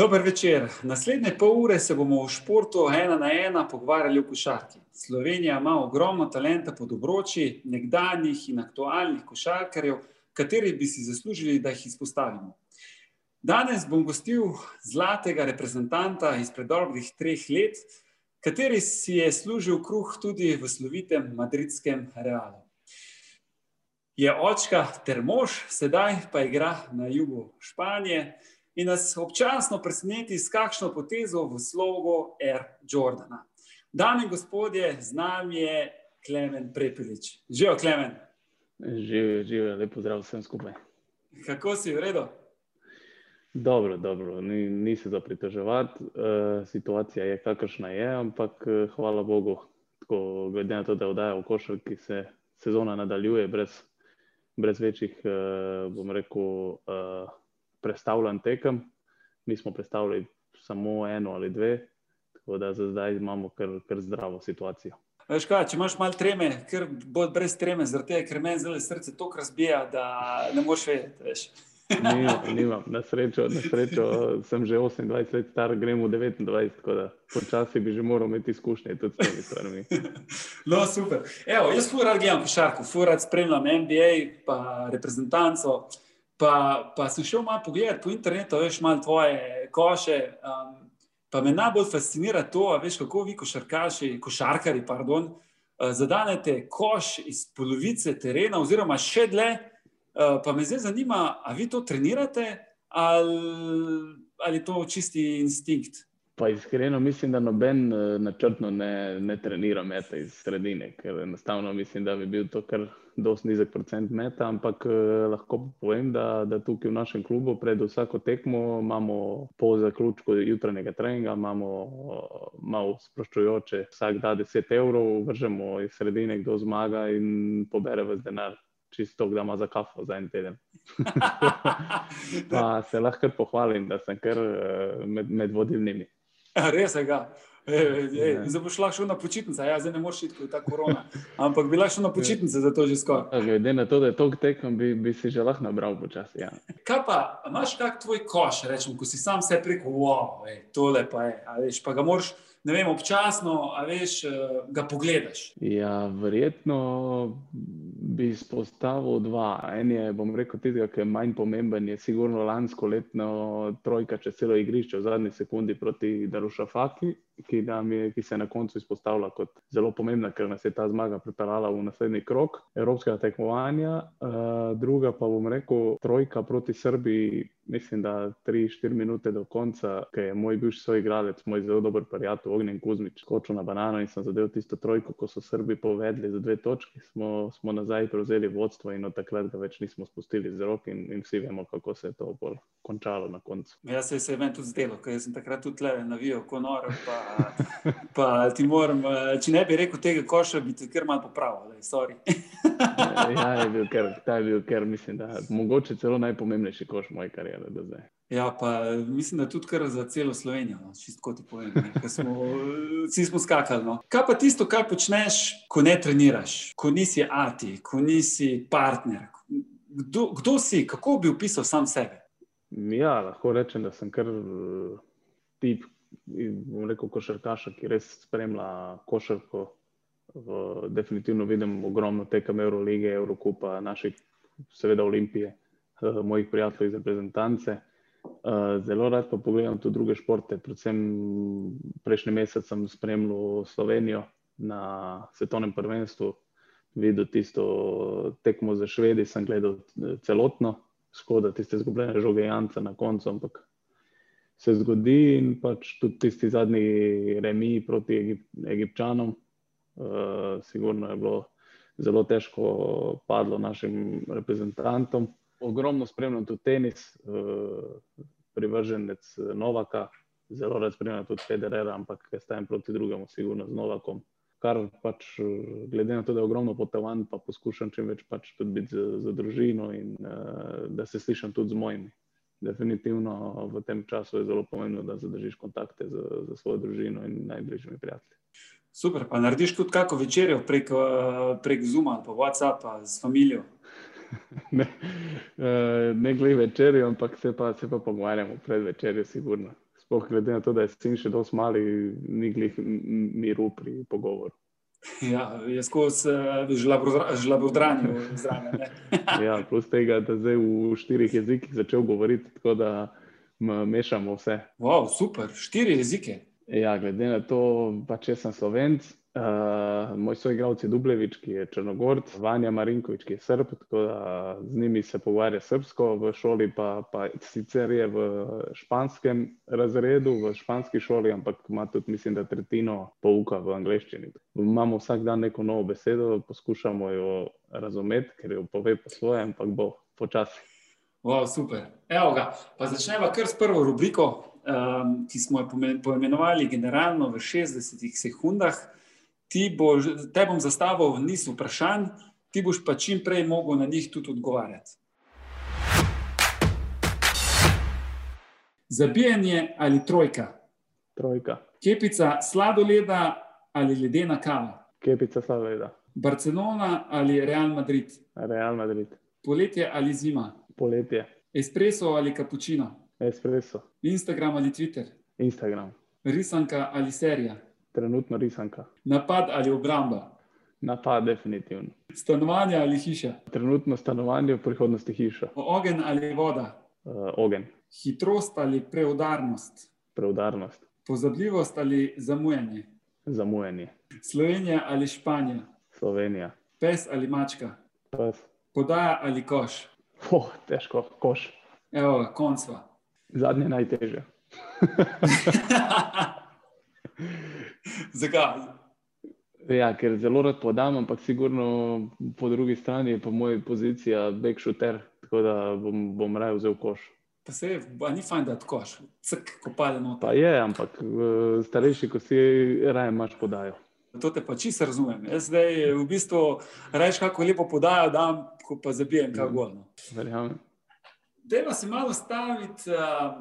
Dober večer. Naslednje pol ure se bomo v športu ena na ena pogovarjali o košarki. Slovenija ima ogromno talenta pod obroči, nekdanjih in aktualnih košarkarjev, kateri bi si zaslužili, da jih izpostavimo. Danes bom gostil zlatega reprezentanta izpred dobrih treh let, kateri si je služil kruh tudi v slovitem madridskem Realu. Je očka ter mož, sedaj pa igra na jugu Španije in nas občasno preseneti s kakšno potezo v slogu Air Jordana. Dame in gospodje, z nami je Klemen Prepelič. Živijo, Klemen. Živijo, živijo, lepo zdrav vsem skupaj. Kako si, v redu? Dobro, dobro, ni, ni se za pritoževati. E, situacija je kakršna je, ampak eh, hvala Bogu, tako, glede na to, da oddaja v košarki, se sezona nadaljuje brez, brez večjih, e, bom rekel, e, predstavljen tekem. Mi smo predstavili samo eno ali dve, tako da za zdaj imamo kar, kar zdravo situacijo. Veš kaj, če imaš malo treme, ker bo brez treme, zaradi tega, ker meni zelo srce tako razbija, da ne moreš vedeti. Nimam, nimam. Na, srečo, na srečo sem že 28 let star, gremo v 29, tako da počasi bi že moral imeti izkušnje tudi s temi stvarmi. No, super. Evo, jaz fuor rad gledam košarko, fuor rad spremljam NBA, pa reprezentanco. Pa, pa sem šel malo pogledat po internetu, veš, malo tvoje koše. Um, pa me najbolj fascinira to, veš, kako vi, košarkaši, košarkari, pardon, uh, zadanete koš iz polovice terena, oziroma še dlje. Uh, pa me zdaj zanima, ali vi to trenirate ali, ali to čisti instinkt. Pa iskreno mislim, da noben uh, načrtno ne, ne trenira meta iz sredine, ker enostavno mislim, da bi bil to kar dosti nizek procent meta, ampak uh, lahko povem, da, da tukaj v našem klubu pred vsako tekmo imamo po zaključku jutranjega treninga, imamo uh, malo sproščujoče, vsak da 10 evrov, vržemo iz sredine, kdo zmaga in pobere vas denar. Čisto, da ima za kafo za en teden. pa se lahko pohvalim, da sem kar med, med vodilnimi. Res je. Zdaj boš šla na počitnice, ja, zdaj ne moreš iti, ko je ta korona. Ampak bila šla na počitnice, zato že skoraj. Glede na to, da je to tekom, bi, bi si že lahko nabral počasi. Ja. Kaj pa, imaš kak tvoj koš, rečem, ko si sam se preko, wow, ej, tole pa je, veš, pa ga moraš ne vem, občasno, a veš, eh, ga pogledaš. Ja, verjetno bi izpostavil dva. En je, bom rekel, tistega, ki je manj pomemben, je sigurno lansko letno trojka čez celo igrišče v zadnji sekundi proti Darušafaki, ki, je, ki se na koncu izpostavlja kot zelo pomembna, ker nas je ta zmaga pripeljala v naslednji krok evropskega tekmovanja. Uh, druga pa bom rekel, trojka proti Srbiji mislim, da 3-4 minute do konca, ki je moj bivši soigralec, moj zelo dober prijatelj Ognjen Kuzmič, skočil na banano in sem zadev tisto trojko, ko so Srbi povedali za dve točki, smo, smo nazaj prevzeli vodstvo in od takrat ga več nismo spustili z rok in, in vsi vemo, kako se je to bolj končalo na koncu. Ja, se, se je meni tudi zdelo, ker sem takrat tudi le navijal, ko noro. Pa, pa ti moram, če ne bi rekel tega koša, bi ti kar malo popravil, sorry. ja, je bil kar, ta je bil kar, mislim, da mogoče celo najpomembnejši koš moje karijere do zdaj. Ja, pa mislim, da tudi kar za celo Slovenijo, no, čisto ti povem. Smo, vsi smo skakali. No. Kaj pa tisto, kar počneš, ko ne treniraš, ko nisi ati, ko nisi partner? Kdo, kdo si, kako bi opisal sam sebe? Ja, lahko rečem, da sem kar tip, bom rekel, košarkaša, ki res spremlja košarko v, definitivno vidim ogromno tekem Eurolige, Eurokupa, naših, seveda Olimpije, uh, mojih prijateljev iz reprezentance. Uh, zelo rad pa pogledam tudi druge športe. Predvsem prejšnji mesec sem spremljal Slovenijo na svetovnem prvenstvu, videl tisto tekmo za Švedi, sem gledal eh, celotno, skoda tiste zgubljene žoge Janca na koncu, ampak se zgodi in pač tudi tisti zadnji remi proti Egip, Egipčanom, uh, sigurno je bilo zelo težko padlo našim reprezentantom. Ogromno spremljam tudi tenis, uh, privrženec Novaka, zelo rad spremljam tudi Federera, ampak jaz stajem proti drugemu, sigurno z Novakom. Kar pač, glede na to, da je ogromno potovanj, pa poskušam čim več pač tudi biti za, za družino in uh, da se slišam tudi z mojimi. Definitivno v tem času je zelo pomembno, da zadržiš kontakte z, z svojo družino in najbližjimi prijatelji. Super, pa narediš tudi kako večerjo prek, eh, prek Zuma ali pa WhatsAppa z familijo. ne, uh, ne glede večerjo, ampak se pa, se pa pogovarjamo pred večerjo, sigurno. Sploh glede na to, da je sin še dosti mali, ni glih miru pri pogovoru. Ja, je skozi uh, žlabodranje zraven. ja, plus tega, da zdaj v štirih jezikih začel govoriti, tako da mešamo vse. Wow, super, štiri jezike. Ja, glede na to, pa če sem slovenc, Uh, moj soigralec je Dublevič, ki je Črnogorc, Vanja Marinkovič, ki je Srb, tako da z njimi se pogovarja srpsko, v šoli pa, pa sicer je v španskem razredu, v španski šoli, ampak ima tudi, mislim, da tretjino pouka v angleščini. Imamo vsak dan neko novo besedo, poskušamo jo razumeti, ker jo pove po svojem, ampak bo počasi. Wow, super. Evo ga, pa začneva kar s prvo rubriko, um, ki smo jo poimenovali generalno v 60 sekundah ti boš, te bom zastavil niz vprašanj, ti boš pa čim prej mogel na njih tudi odgovarjati. Zabijanje ali trojka? Trojka. Kepica sladoleda ali ledena kava? Kepica sladoleda. Barcelona ali Real Madrid? Real Madrid. Poletje ali zima? Poletje. Espresso ali cappuccino? Espresso. Instagram ali Twitter? Instagram. Risanka ali serija? Trenutno risanka. Napad ali obramba? Napad, definitivno. Stanovanje ali hiša? Trenutno stanovanje, v prihodnosti hiša. Ogen ali voda? Uh, ogen. Hitrost ali preudarnost? Preudarnost. Pozabljivost ali zamujanje? Zamujanje. Slovenija ali Španija? Slovenija. Pes ali mačka? Pes. Podaja ali koš? Oh, težko, koš. Evo, koncva. Zadnje najtežje. Zakaj? Ja, ker zelo rad podam, ampak sigurno po drugi strani je pa moja pozicija back shooter, tako da bom, bom raje vzel koš. Pa se je, ni fajn, da koš, cek, ko pade noter. Pa je, ampak starejši, ko si raje imaš podajo. To te pa čisto razumem. Jaz zdaj v bistvu rečem, kako lepo podajo, da ko pa zabijem, kako golno. Verjamem. Dejva se malo staviti uh,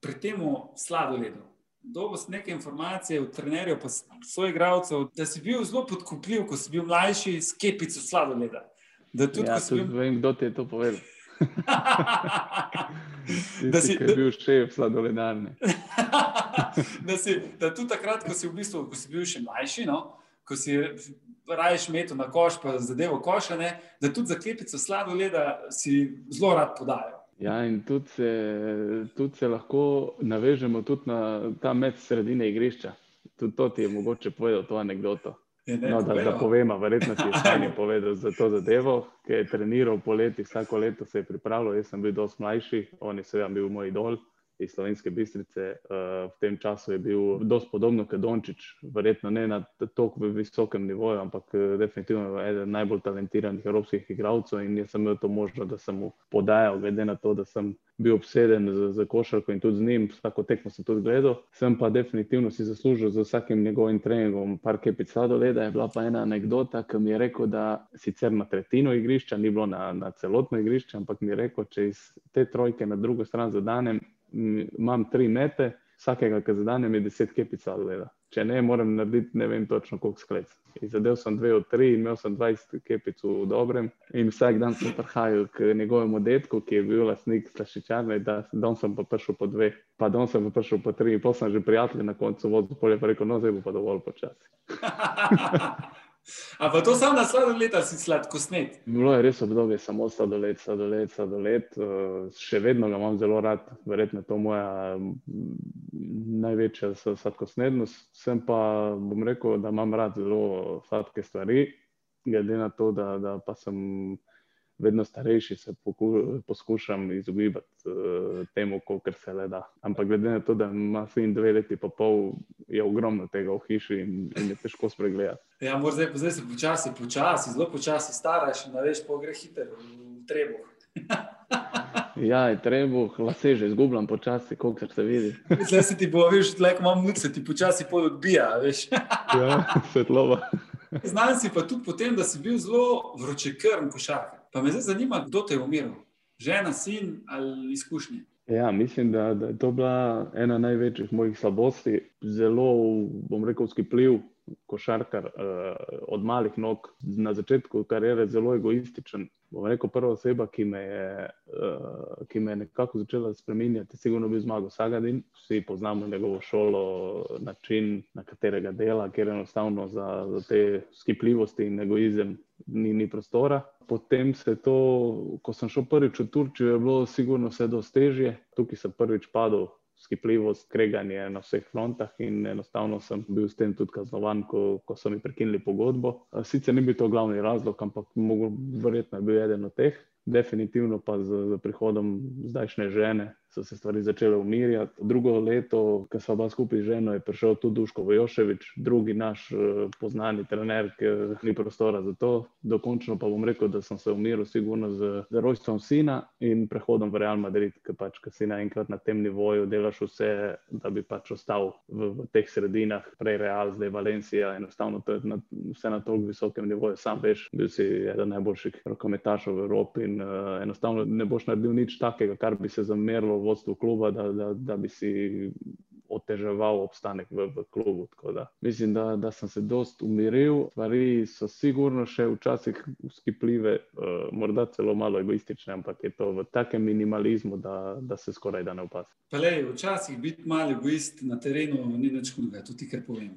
pri temu sladoledu dobil sem nekaj informacij od trenerjev, pa svojih igralcev, da si bil zelo podkupljiv, ko si bil mlajši, s kepico sladoleda. Da tudi, ja, tudi bil... vem, kdo ti je to povedal. da si bil šef sladoledarne. da, si, da tudi takrat, ko si, v bistvu, ko si bil še mlajši, no, ko si rajš metu na koš, pa zadevo košane, da tudi za kepico sladoleda si zelo rad podajal. Ja, in tudi se, tudi se lahko navežemo tudi na ta med sredine igrišča. Tudi to ti je mogoče povedal, to anegdoto. Je, ne, no, da, da povemo, verjetno ti je stanje povedal za to zadevo, ki je treniral poleti, vsako leto se je pripravljal, jaz sem bil dosti mlajši, on je seveda bil moj idol iz Slovenske bistrice. Eh, v tem času je bil dosti podobno kot Dončić, verjetno ne na tako visokem nivoju, ampak eh, definitivno eden najbolj talentiranih evropskih igralcev in jaz sem imel to možnost, da sem mu podajal, glede na to, da sem bil obseden z, z košarko in tudi z njim, vsako tekmo sem tudi gledal. Sem pa definitivno si zaslužil z vsakim njegovim treningom par kepic sladoleda. Je bila pa ena anekdota, ki mi je rekel, da sicer na tretjino igrišča, ni bilo na, na celotno igrišče, ampak mi je rekel, če iz te trojke na drugo stran zadanem, imam tri mete, vsakega, ki zadanem, je deset kepic sladoleda. Če ne, moram narediti ne vem točno koliko sklec. Zadev sem dve od tri in imel sem 20 kepic v dobrem. In vsak dan sem prihajal k njegovemu detku, ki je bil lasnik slašičarne, da don sem pa prišel po dve, pa don sem pa prišel po tri in pa sem že prijatelj na koncu vodu polje, pa rekel, no zdaj bo pa dovolj počasi. Ampak to samo na sladoled, ali si sladko snet? Bilo je res obdobje, samo sladoled, sladoled, sladoled. Uh, še vedno ga imam zelo rad, verjetno je to moja največja sladkosnednost. Sem pa, bom rekel, da imam rad zelo sladke stvari, glede na to, da, da pa sem vedno starejši, se poskušam izogibati uh, temu, kar se le da. Ampak glede na to, da ima sin dve leti in pol, je ogromno tega v hiši in, in je težko spregledati. Ja, zdaj, zdaj se počasi, počasi, zelo počasi staraš in veš, po gre hitro v trebu. Ja, je treba, lase že izgubljam počasi, koliko se vidi. Zdaj se ti bo, veš, tlek imam muc, se ti počasi pod odbija, veš. Ja, svetlova. Znam si pa tudi potem, da si bil zelo vročekrn košarkar. Pa me zdaj zanima, kdo te je umiral? Žena, sin ali izkušnje? Ja, mislim, da, da je to bila ena največjih mojih slabosti. Zelo, bom rekel, skipljiv košarkar uh, od malih nog, na začetku kariere zelo egoističen. bom rekel, prva oseba, ki me je, uh, ki me je nekako začela spremenjati, sigurno bi zmagal Sagadin. Vsi poznamo njegovo šolo, način, na katerega dela, ker enostavno za, za te skipljivosti in egoizem ni, ni prostora. Potem se je to, ko sem šel prvič v Turčijo, je bilo sigurno vse dosti težje. Tukaj sem prvič padel skipljivost, kreganje na vseh frontah in enostavno sem bil s tem tudi kaznovan, ko, ko so mi prekinili pogodbo. Sicer ni bil to glavni razlog, ampak mogo, verjetno je bil eden od teh. Definitivno pa z, z prihodom zdajšnje žene so se stvari začele umirjati. Drugo leto, ko smo bila skupaj z ženo, je prišel tudi Duško Vojoševič, drugi naš uh, poznani trener, ki ni prostora za to. Dokončno pa bom rekel, da sem se umiril sigurno z, z rojstvom sina in prehodom v Real Madrid, ker pač, ko si naenkrat na tem nivoju delaš vse, da bi pač ostal v, v teh sredinah, prej Real, zdaj Valencija, enostavno to je na, vse na toliko visokem nivoju. Sam veš, bil si eden najboljših rokometašov v Evropi in uh, enostavno ne boš naredil nič takega, kar bi se zamerilo vodstvu kluba, da, da, da bi si oteževal obstanek v, v klubu. Da, mislim, da, da sem se dost umiril. Stvari so sigurno še včasih skipljive, uh, morda celo malo egoistične, ampak je to v takem minimalizmu, da, da se skoraj da ne opazuje. Včasih biti malo egoist na terenu ni nič hudega, tudi kar povem.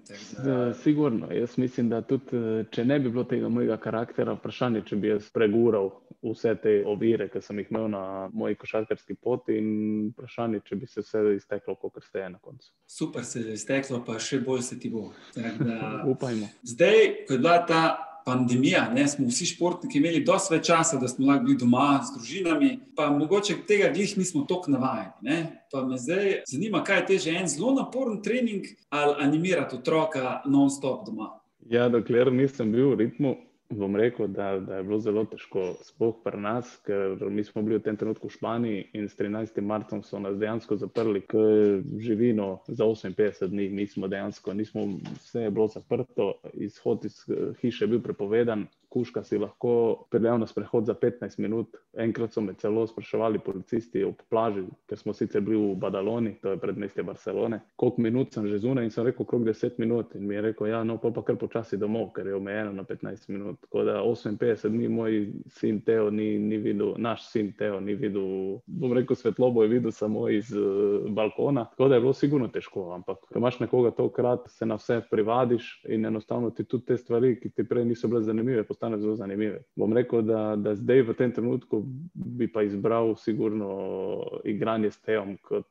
Da... Sigurno. Jaz mislim, da tudi eh, če ne bi bilo tega mojega karaktera, vprašanje, če bi jaz pregural vse te ovire, ki sem jih imel na moji košarkarski poti, in vprašanje, če bi se vse izteklo, kot ste na koncu. Super se je izteklo, pa še bolj se ti bo. Da... Upajmo. Zdaj, ko je bila ta pandemija, ne, smo vsi športniki imeli dosti več časa, da smo lahko bili doma z družinami, pa mogoče tega glih nismo tako navajeni. Ne. Pa me zdaj zanima, kaj je teže, en zelo naporen trening ali animirati otroka non-stop doma. Ja, dokler nisem bil v ritmu, bom rekel, da, da je bilo zelo težko, sploh pri nas, ker mi smo bili v tem trenutku v Španiji in s 13. marcem so nas dejansko zaprli, ker živino za 58 dni nismo dejansko, nismo, vse je bilo zaprto, izhod iz hiše je bil prepovedan, kuška si lahko peljal na sprehod za 15 minut. Enkrat so me celo spraševali policisti ob plaži, ker smo sicer bili v Badaloni, to je predmestje Barcelone, koliko minut sem že zunaj in sem rekel, okrog 10 minut. In mi je rekel, ja, no, pa, pa kar počasi domov, ker je omejeno na 15 minut. Tako da 58 dni moj sin Teo ni, ni videl, naš sin Teo ni videl, bom rekel, svetlobo je videl samo iz uh, balkona. Tako da je bilo sigurno težko, ampak ko imaš nekoga tokrat, se na vse privadiš in enostavno ti tudi te stvari, ki ti prej niso bile zanimive, postane zelo zanimive. Bom rekel, da, da zdaj v tem trenutku bi pa izbral sigurno igranje s teom kot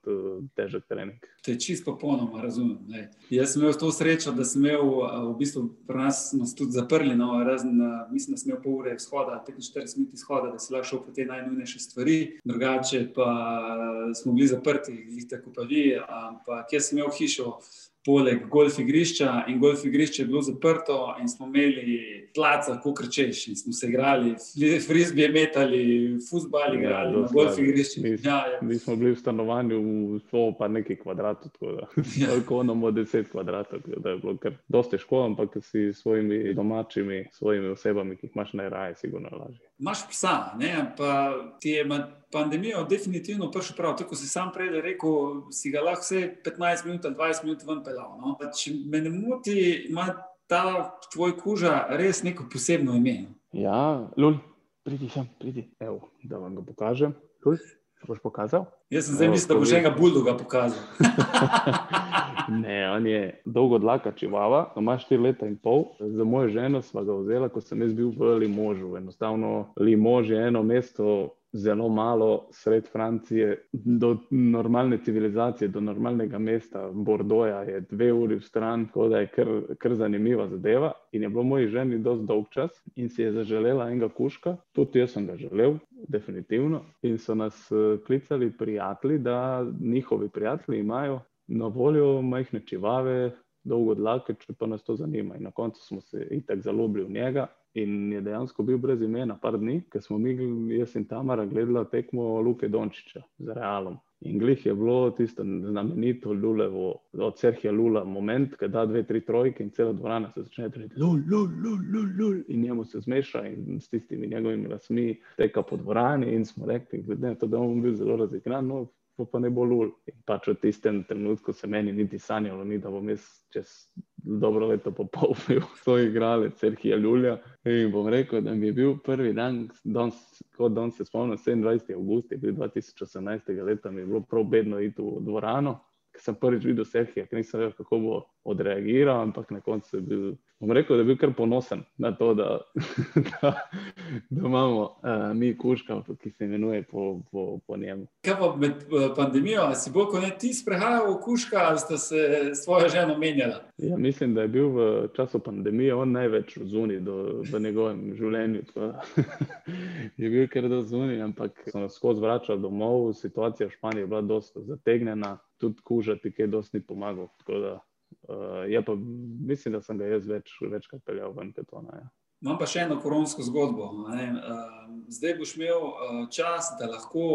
težek trening. To je čisto popolnoma razumem. Ne. Jaz sem imel to srečo, da sem imel v bistvu pri nas tudi zaprli, no, razen, mislim, da sem imel pol ure izhoda, 45 minut izhoda, da si lahko šel po te najnujnejše stvari. Drugače pa smo bili zaprti, jih tako pa vi, ampak jaz sem imel hišo poleg golf igrišča in golf igrišče je bilo zaprto, in smo imeli tlaca, kot rečeš, in smo se igrali, frisbee metali, fusbali, ja, igrali na golf igrišču. Ja, ja. mi smo bili v stanovanju, slovo pa nekaj kvadratov, tako da ja. lahko imamo 10 kvadratov, da je bilo kar dosti težko, ampak si s svojimi domačimi, svojimi osebami, ki jih imaš najraje, sigurno lažje. Imáš psa, ne? pa ti je pandemija definitivno prišla prav. Tako si sam prej rekel, si ga lahko vse 15 minut ali 20 minut ven pelal. No? Če me ne moti, ima ta tvoj koža res neko posebno ime. Ja, lul, pridi sem, pridi. Evo, da vam ga pokažem. Lul, boš pokazal? Jaz sem zdaj mislil, da boš enega buldoga pokazal. ne, on je dolgo dlaka čivava, ima štiri leta in pol. Za mojo ženo sva ga vzela, ko sem jaz bil v Limožu. Enostavno, Limož je eno mesto. Zelo malo sred Francije, do normalne civilizacije, do normalnega mesta, Bordoja je dve uri v stran, tako da je kar, kar zanimiva zadeva. In je bilo moji ženi dosti dolg čas in si je zaželela enega kuška, tudi jaz sem ga želel, definitivno. In so nas uh, klicali prijatelji, da njihovi prijatelji imajo na voljo majhne čivave, dolgo dlake, če pa nas to zanima. In na koncu smo se itak zalobili v njega. In je dejansko bil brez imena, par dni, ker smo mi, jaz in Tamara, gledali tekmo Luke Dončiča z Realom. In glih je bilo tisto znamenito Lulevo, od Serhija Lula, moment, ki da dve, tri trojke in cela dvorana se začne reči: Lul, lul, lul, lul, lul. In njemu se zmeša in s tistimi njegovimi lasmi teka po dvorani. In smo rekli, glede na to, da bom bil zelo razigran, no, pa ne bo lul. In pač v tistem trenutku se meni niti sanjalo, ni, da bom jaz čez dobro leto po pol bil svoj igralec, Serhija Ljulja. In bom rekel, da mi je bil prvi dan, danes, kot danes se spomnim, 27. august, je bil 2018. leta, mi je bilo prav bedno iti v dvorano. Ker sem prvič videl Serhija, ker nisem vedel, kako bo odreagiral, ampak na koncu je bil bom rekel, da je bil kar ponosen na to, da, da, da imamo uh, mi kuška, ki se imenuje po, po, po njemu. Kaj pa med uh, pandemijo, si bo, ko ne ti sprehajal v kuška, ali ste se svojo ženo menjala? Ja, mislim, da je bil v času pandemije on največ zunaj v njegovem življenju. je bil kar do zunaj, ampak so nas skozi vračali domov, situacija v Španiji je bila dosta zategnjena, tudi kužati, ki je dosti pomagal. Uh, ja, pa mislim, da sem ga jaz več, večkrat peljal ven, kot ona. Ja. Imam pa še eno koronsko zgodbo. Zdaj boš imel čas, da lahko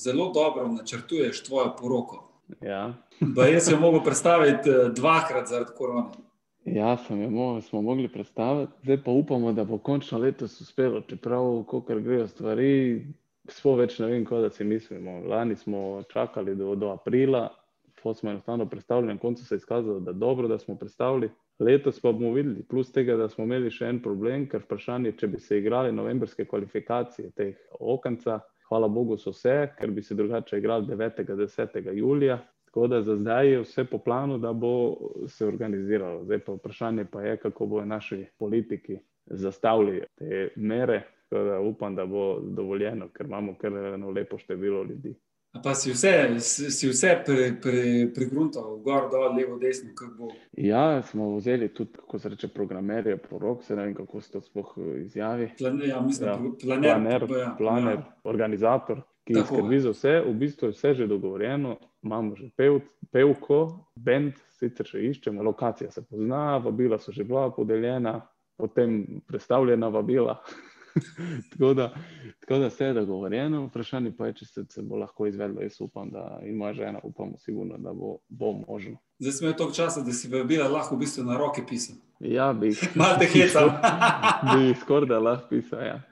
zelo dobro načrtuješ tvojo poroko. Ja. Jaz sem jo mogel predstaviti dvakrat zaradi korona. Ja, mo smo mogli predstaviti, zdaj pa upamo, da bo končno letos uspelo. Čeprav, ko grejo stvari, smo več ne vem, kaj si mislimo. Lani smo čakali do, do aprila, pa smo enostavno predstavili, na koncu se je izkazalo, da je dobro, da smo predstavili. Letos pa bomo videli, plus tega, da smo imeli še en problem, ker vprašanje, če bi se igrali novembrske kvalifikacije teh okenca, hvala Bogu, so vse, ker bi se drugače igrali 9. in 10. julija. Tako da za zdaj je vse po planu, da bo se organiziralo. Zdaj pa vprašanje pa je, kako bodo naši politiki zastavili te mere. Da upam, da bo dovoljeno, ker imamo kar eno lepo število ljudi. Pa si vse, si vse pregruntal, pre, pre gor, dol, levo, desno, kako bo. Ja, smo vzeli tudi, kako se reče, programerje, prorok, se ne vem, kako se to sploh eh, izjavi. Planer, ja, mislim, ja. planer, planer, ja. planer ja. organizator, ki Tako. skrbi za vse, v bistvu je vse že dogovorjeno, imamo že pev, pevko, bend, sicer še iščemo, lokacija se pozna, vabila so že bila podeljena, potem predstavljena vabila. tako, da, tako da vse je dogovorjeno, vprašanje pa je, če se, se bo lahko izvedlo. Jaz upam, da in moja žena upamo, sigurno, da bo, bo možno. Zdaj smo imeli toliko časa, da si bila lahko v bistvu na roke pisati. Ja, bi jih. Malo te heca. bi jih skoraj da lahko pisal, ja.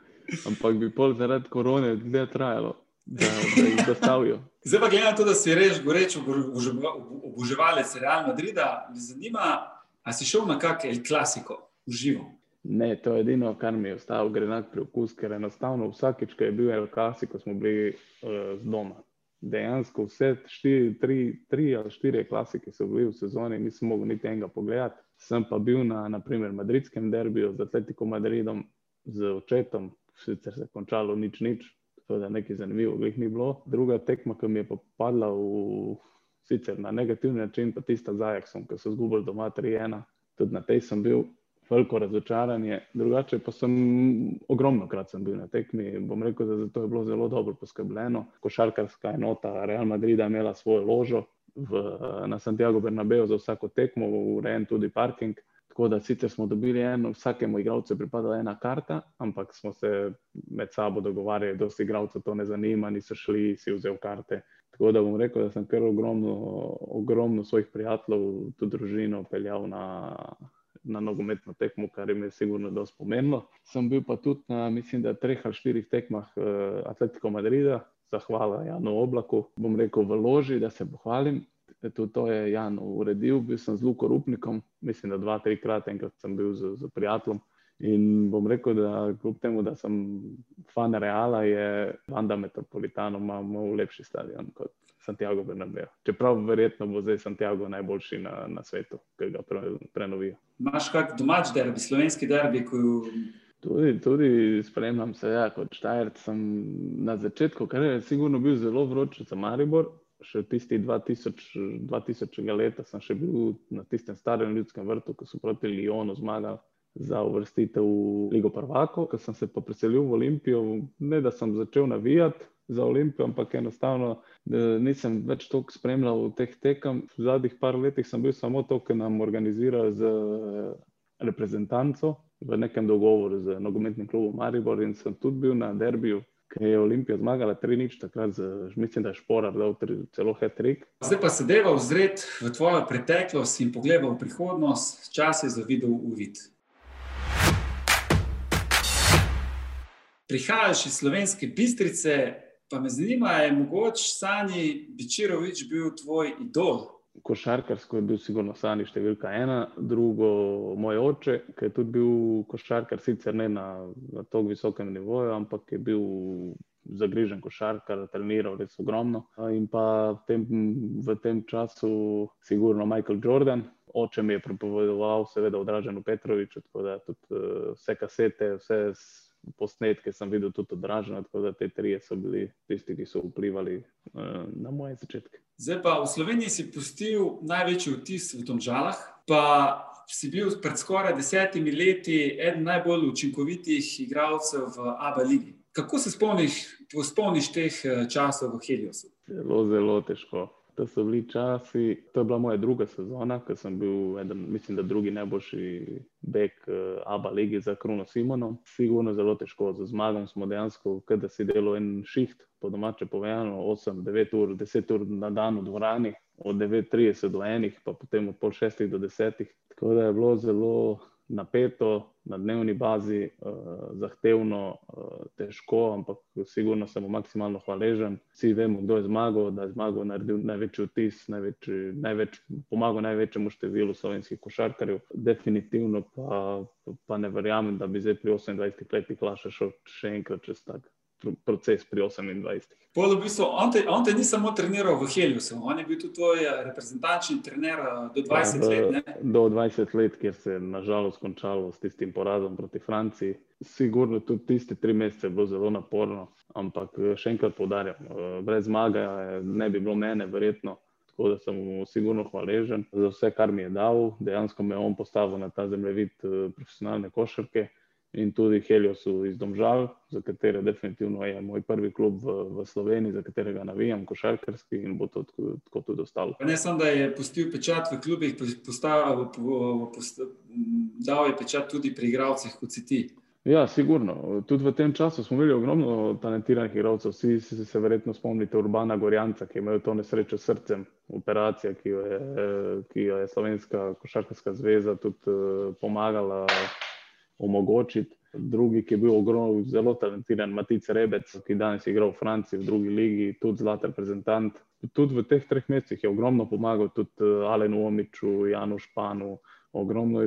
ampak bi pol zaradi korone dlje trajalo. Da, da jih dostavijo. Zdaj pa glede na to, da si reč goreč oboževalec Real Madrida, me zanima, ali si šel na kakšen klasiko v živo? Ne, to je edino, kar mi je ostalo, gre na preokus, ker enostavno vsakeč, ko je bil en klasi, ko smo bili uh, z doma. Dejansko vse štiri, tri, tri ali štiri klasike so bili v sezoni, nisem mogel niti enega pogledati. Sem pa bil na, naprimer, madridskem derbiju z Atletico Madridom, z očetom, sicer se je končalo nič, nič, to je nekaj zanimivo, glih ni bilo. Druga tekma, ki mi je pa padla v, sicer na negativni način, pa tista z Ajaxom, ki so zgubili doma 3-1, tudi na tej sem bil veliko razočaranje. Drugače pa sem ogromno krat sem bil na tekmi. Bom rekel, da to je bilo zelo dobro poskrbljeno. Košarkarska enota Real Madrida je imela svojo ložo v, na Santiago Bernabeu za vsako tekmo, urejen tudi parking. Tako da sicer smo dobili eno, vsakemu igralcu je pripadala ena karta, ampak smo se med sabo dogovarjali, da se igralcev to ne zanima, niso šli, si vzel karte. Tako da bom rekel, da sem kar ogromno, ogromno svojih prijateljev, tudi družino, peljal na, na nogometno tekmo, kar je sigurno dosti pomenilo. Sem bil pa tudi na, mislim, da treh ali štirih tekmah uh, Atletico Madrida, zahvala Janu Oblaku, bom rekel v loži, da se pohvalim. Tudi to je Jan uredil, bil sem z Luko Rupnikom, mislim, da dva, trikrat, enkrat sem bil z, z prijateljem. In bom rekel, da kljub temu, da sem fan Reala, je Vanda Metropolitano imel lepši stadion kot Santiago Bernabeu. Čeprav verjetno bo zdaj Santiago najboljši na, na svetu, ki ga pre, prenovijo. Imáš kak domač derbi, slovenski derbi? Ko... Tudi, tudi spremljam se, ja, kot Štajerc sem na začetku, ker je sigurno bil zelo vroč za Maribor. Še tisti 2000, 2000 leta sem še bil na tistem starem ljudskem vrtu, ko so proti Lyonu zmagali za uvrstitev v Ligo Prvako. Ko sem se pa preselil v Olimpijo, ne da sem začel navijati za Olimpijo, ampak enostavno nisem več toliko spremljal teh tekem. V zadnjih par letih sem bil samo to, ki nam organizira z eh, reprezentanco v nekem dogovoru z nogometnim klubom Maribor in sem tudi bil na derbiju. Ker je Olimpija zmagala 3-0, takrat z, mislim, da je Šporar dal celo hetrik. Zdaj pa se deva vzret v tvojo preteklost in pogleda v prihodnost, čas je za video uvid. Prihajaš iz slovenske bistrice, Pa me zanima, je mogoče Sani Bičirovič bil tvoj idol košarkarsko je bil sigurno Sani številka ena, drugo moj oče, ki je tudi bil košarkar, sicer ne na, na tako visokem nivoju, ampak je bil zagrižen košarkar, treniral res ogromno. In pa v tem, v tem času sigurno Michael Jordan. Oče mi je prepovedoval, seveda, v Draženu Petroviču, tako da tudi uh, vse kasete, vse posnetke sem videl tudi odražene, tako da te tri so bili tisti, ki so vplivali uh, na moje začetke. Zdaj pa v Sloveniji si pustil največji vtis v tom žalah, pa si bil pred skoraj desetimi leti eden najbolj učinkovitih igralcev v ABA ligi. Kako se spomniš, spomniš teh eh, časov v Heliosu? Zelo, zelo težko. To so bili časi, to je bila moja druga sezona, ker sem bil, eden, mislim, da drugi najboljši bek uh, Abba Ligi za Kruno Simono. Sigurno zelo težko, za zmagom smo dejansko, da si delal en šiht, po domače povedano, 8, 9 ur, 10 ur na dan v dvorani, od 9.30 do 1, pa potem od pol 6 do 10. Tako da je bilo zelo napeto, na dnevni bazi, uh, zahtevno, uh, težko, ampak sigurno sem maksimalno hvaležen. Vsi vemo, kdo je zmagal, da je zmagal, naredil največji vtis, največji, največ, pomagal največjemu številu slovenskih košarkarjev. Definitivno pa, pa ne verjamem, da bi zdaj pri 28 letih lahko še enkrat čez tak proces pri 28. Polo, v bistvu, on, te, on te ni samo treniral v Heljusu, on je bil tudi tvoj eh, reprezentančni trener eh, do 20 ja, let. Ne? Do 20 let, kjer se je nažalost končalo s tistim porazom proti Franciji. Sigurno tudi tiste tri mesece je bilo zelo naporno, ampak eh, še enkrat poudarjam, brez zmage ne bi bilo mene, verjetno. Tako da sem mu sigurno hvaležen za vse, kar mi je dal. Dejansko me je on postavil na ta zemljevid profesionalne košarke in tudi Heliosu iz Domžal, za katere definitivno je moj prvi klub v, v Sloveniji, za katerega navijam, košarkarski in bo to tako, tako tudi ostalo. Ne samo, da je pustil pečat v klubih, postavil, dal je pečat tudi pri igralcih, kot si ti. Ja, sigurno. Tudi v tem času smo imeli ogromno talentiranih igralcev. Vsi se, se verjetno spomnite Urbana Gorjanca, ki je imel to nesrečo s srcem, operacija, ki jo je, ki jo je Slovenska košarkarska zveza tudi pomagala omogočiti. Drugi, ki je bil ogromno, zelo talentiran, Matic Rebec, ki danes igra v Franciji, v drugi ligi, tudi zlat reprezentant. Tudi v teh treh mesecih je ogromno pomagal, tudi eh, Alenu Omiču, Janu Španu. Ogromno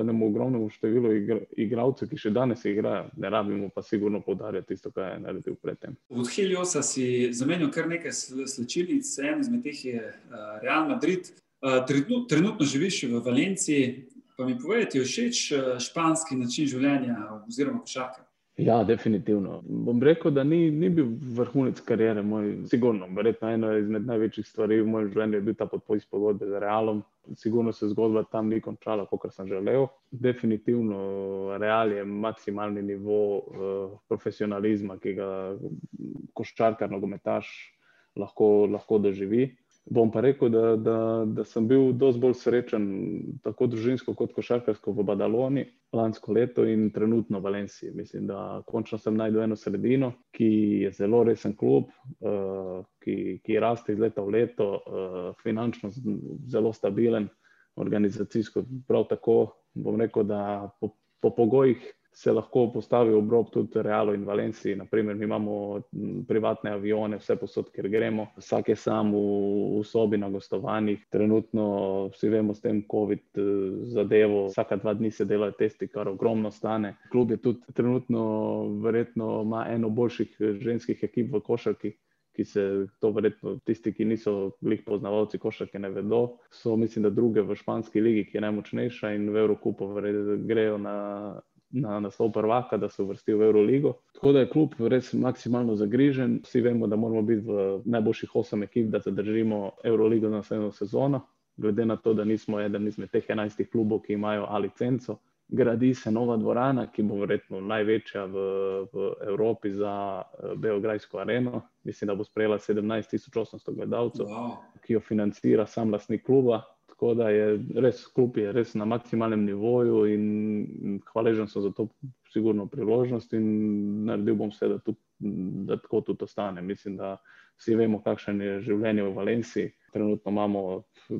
enemu ogromnemu številu igralcev, ki še danes igrajo, ne rabimo pa sigurno podarjati tisto, kar je naredil predtem. Od Heliosa si zamenil kar nekaj slčilic, en izmed teh je uh, Real Madrid. Uh, trenutno živiš v Valenciji, Pa mi povedati, všeč eh, španski način življenja oziroma košarka? Ja, definitivno. Bom rekel, da ni, ni bil vrhunec karijere, moj, sigurno. Verjetno ena izmed največjih stvari v mojem življenju je bil ta podpis pogodbe z Realom. Sigurno se zgodba tam ni končala, kot sem želel. Definitivno Real je maksimalni nivo uh, profesionalizma, ki ga koščarkar, nogometaš lahko, lahko doživi. Bom pa rekel, da, da, da sem bil dosti bolj srečen, tako družinsko kot košarkarsko v Badaloni lansko leto in trenutno v Valenciji. Mislim, da končno sem najdel eno sredino, ki je zelo resen klub, uh, ki, ki raste iz leta v leto, uh, finančno zelo stabilen, organizacijsko prav tako. Bom rekel, da po, po pogojih se lahko postavi ob rob tudi Realu in Valenciji. Naprimer, mi imamo privatne avione, vse posod, kjer gremo, vsak je sam v, v sobi na gostovanjih. Trenutno vsi vemo s tem COVID eh, zadevo, vsaka dva dni se delajo testi, kar ogromno stane. Klub je tudi trenutno verjetno ima eno boljših ženskih ekip v košarki. Ki se to verjetno tisti, ki niso bili poznavalci košarke, ne vedo. So, mislim, da druge v španski ligi, ki je najmočnejša in v Evropu grejo na na naslov prvaka, da se uvrsti v Euroligo. Tako da je klub res maksimalno zagrižen. Vsi vemo, da moramo biti v najboljših osem ekip, da zadržimo Euroligo na naslednjo sezono. Glede na to, da nismo eden izmed teh enajstih klubov, ki imajo A licenco, gradi se nova dvorana, ki bo verjetno največja v, v Evropi za eh, Beograjsko areno. Mislim, da bo sprejela 17.800 gledalcev, wow. ki jo financira sam lastnik kluba. Tako da je res klub je res na maksimalnem nivoju in hvaležen sem za to sigurno priložnost in naredil bom vse, da, tu, da tako tudi ostane. Mislim, da vsi vemo, kakšen je življenje v Valenciji. Trenutno imamo,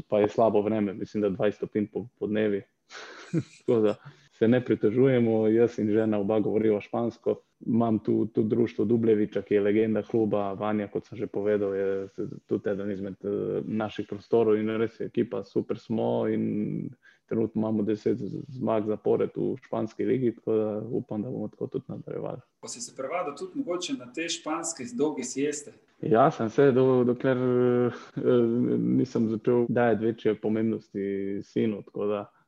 pa je slabo vreme, mislim, da 20 stopinj po, po dnevi. tako da se ne pritožujemo, jaz in žena oba govorijo špansko. Imam tu, tu društvo Dubleviča, ki je legenda kluba, Vanja, kot sem že povedal, je tudi eden izmed eh, naših prostorov in res je ekipa, super smo in trenutno imamo deset zmag zapored v španski ligi, tako da upam, da bomo tako tudi nadaljevali. Pa si se prevadil tudi mogoče na te španske dolge sieste? Ja, sem se, do, dokler uh, nisem začel dajati večje pomembnosti sinu.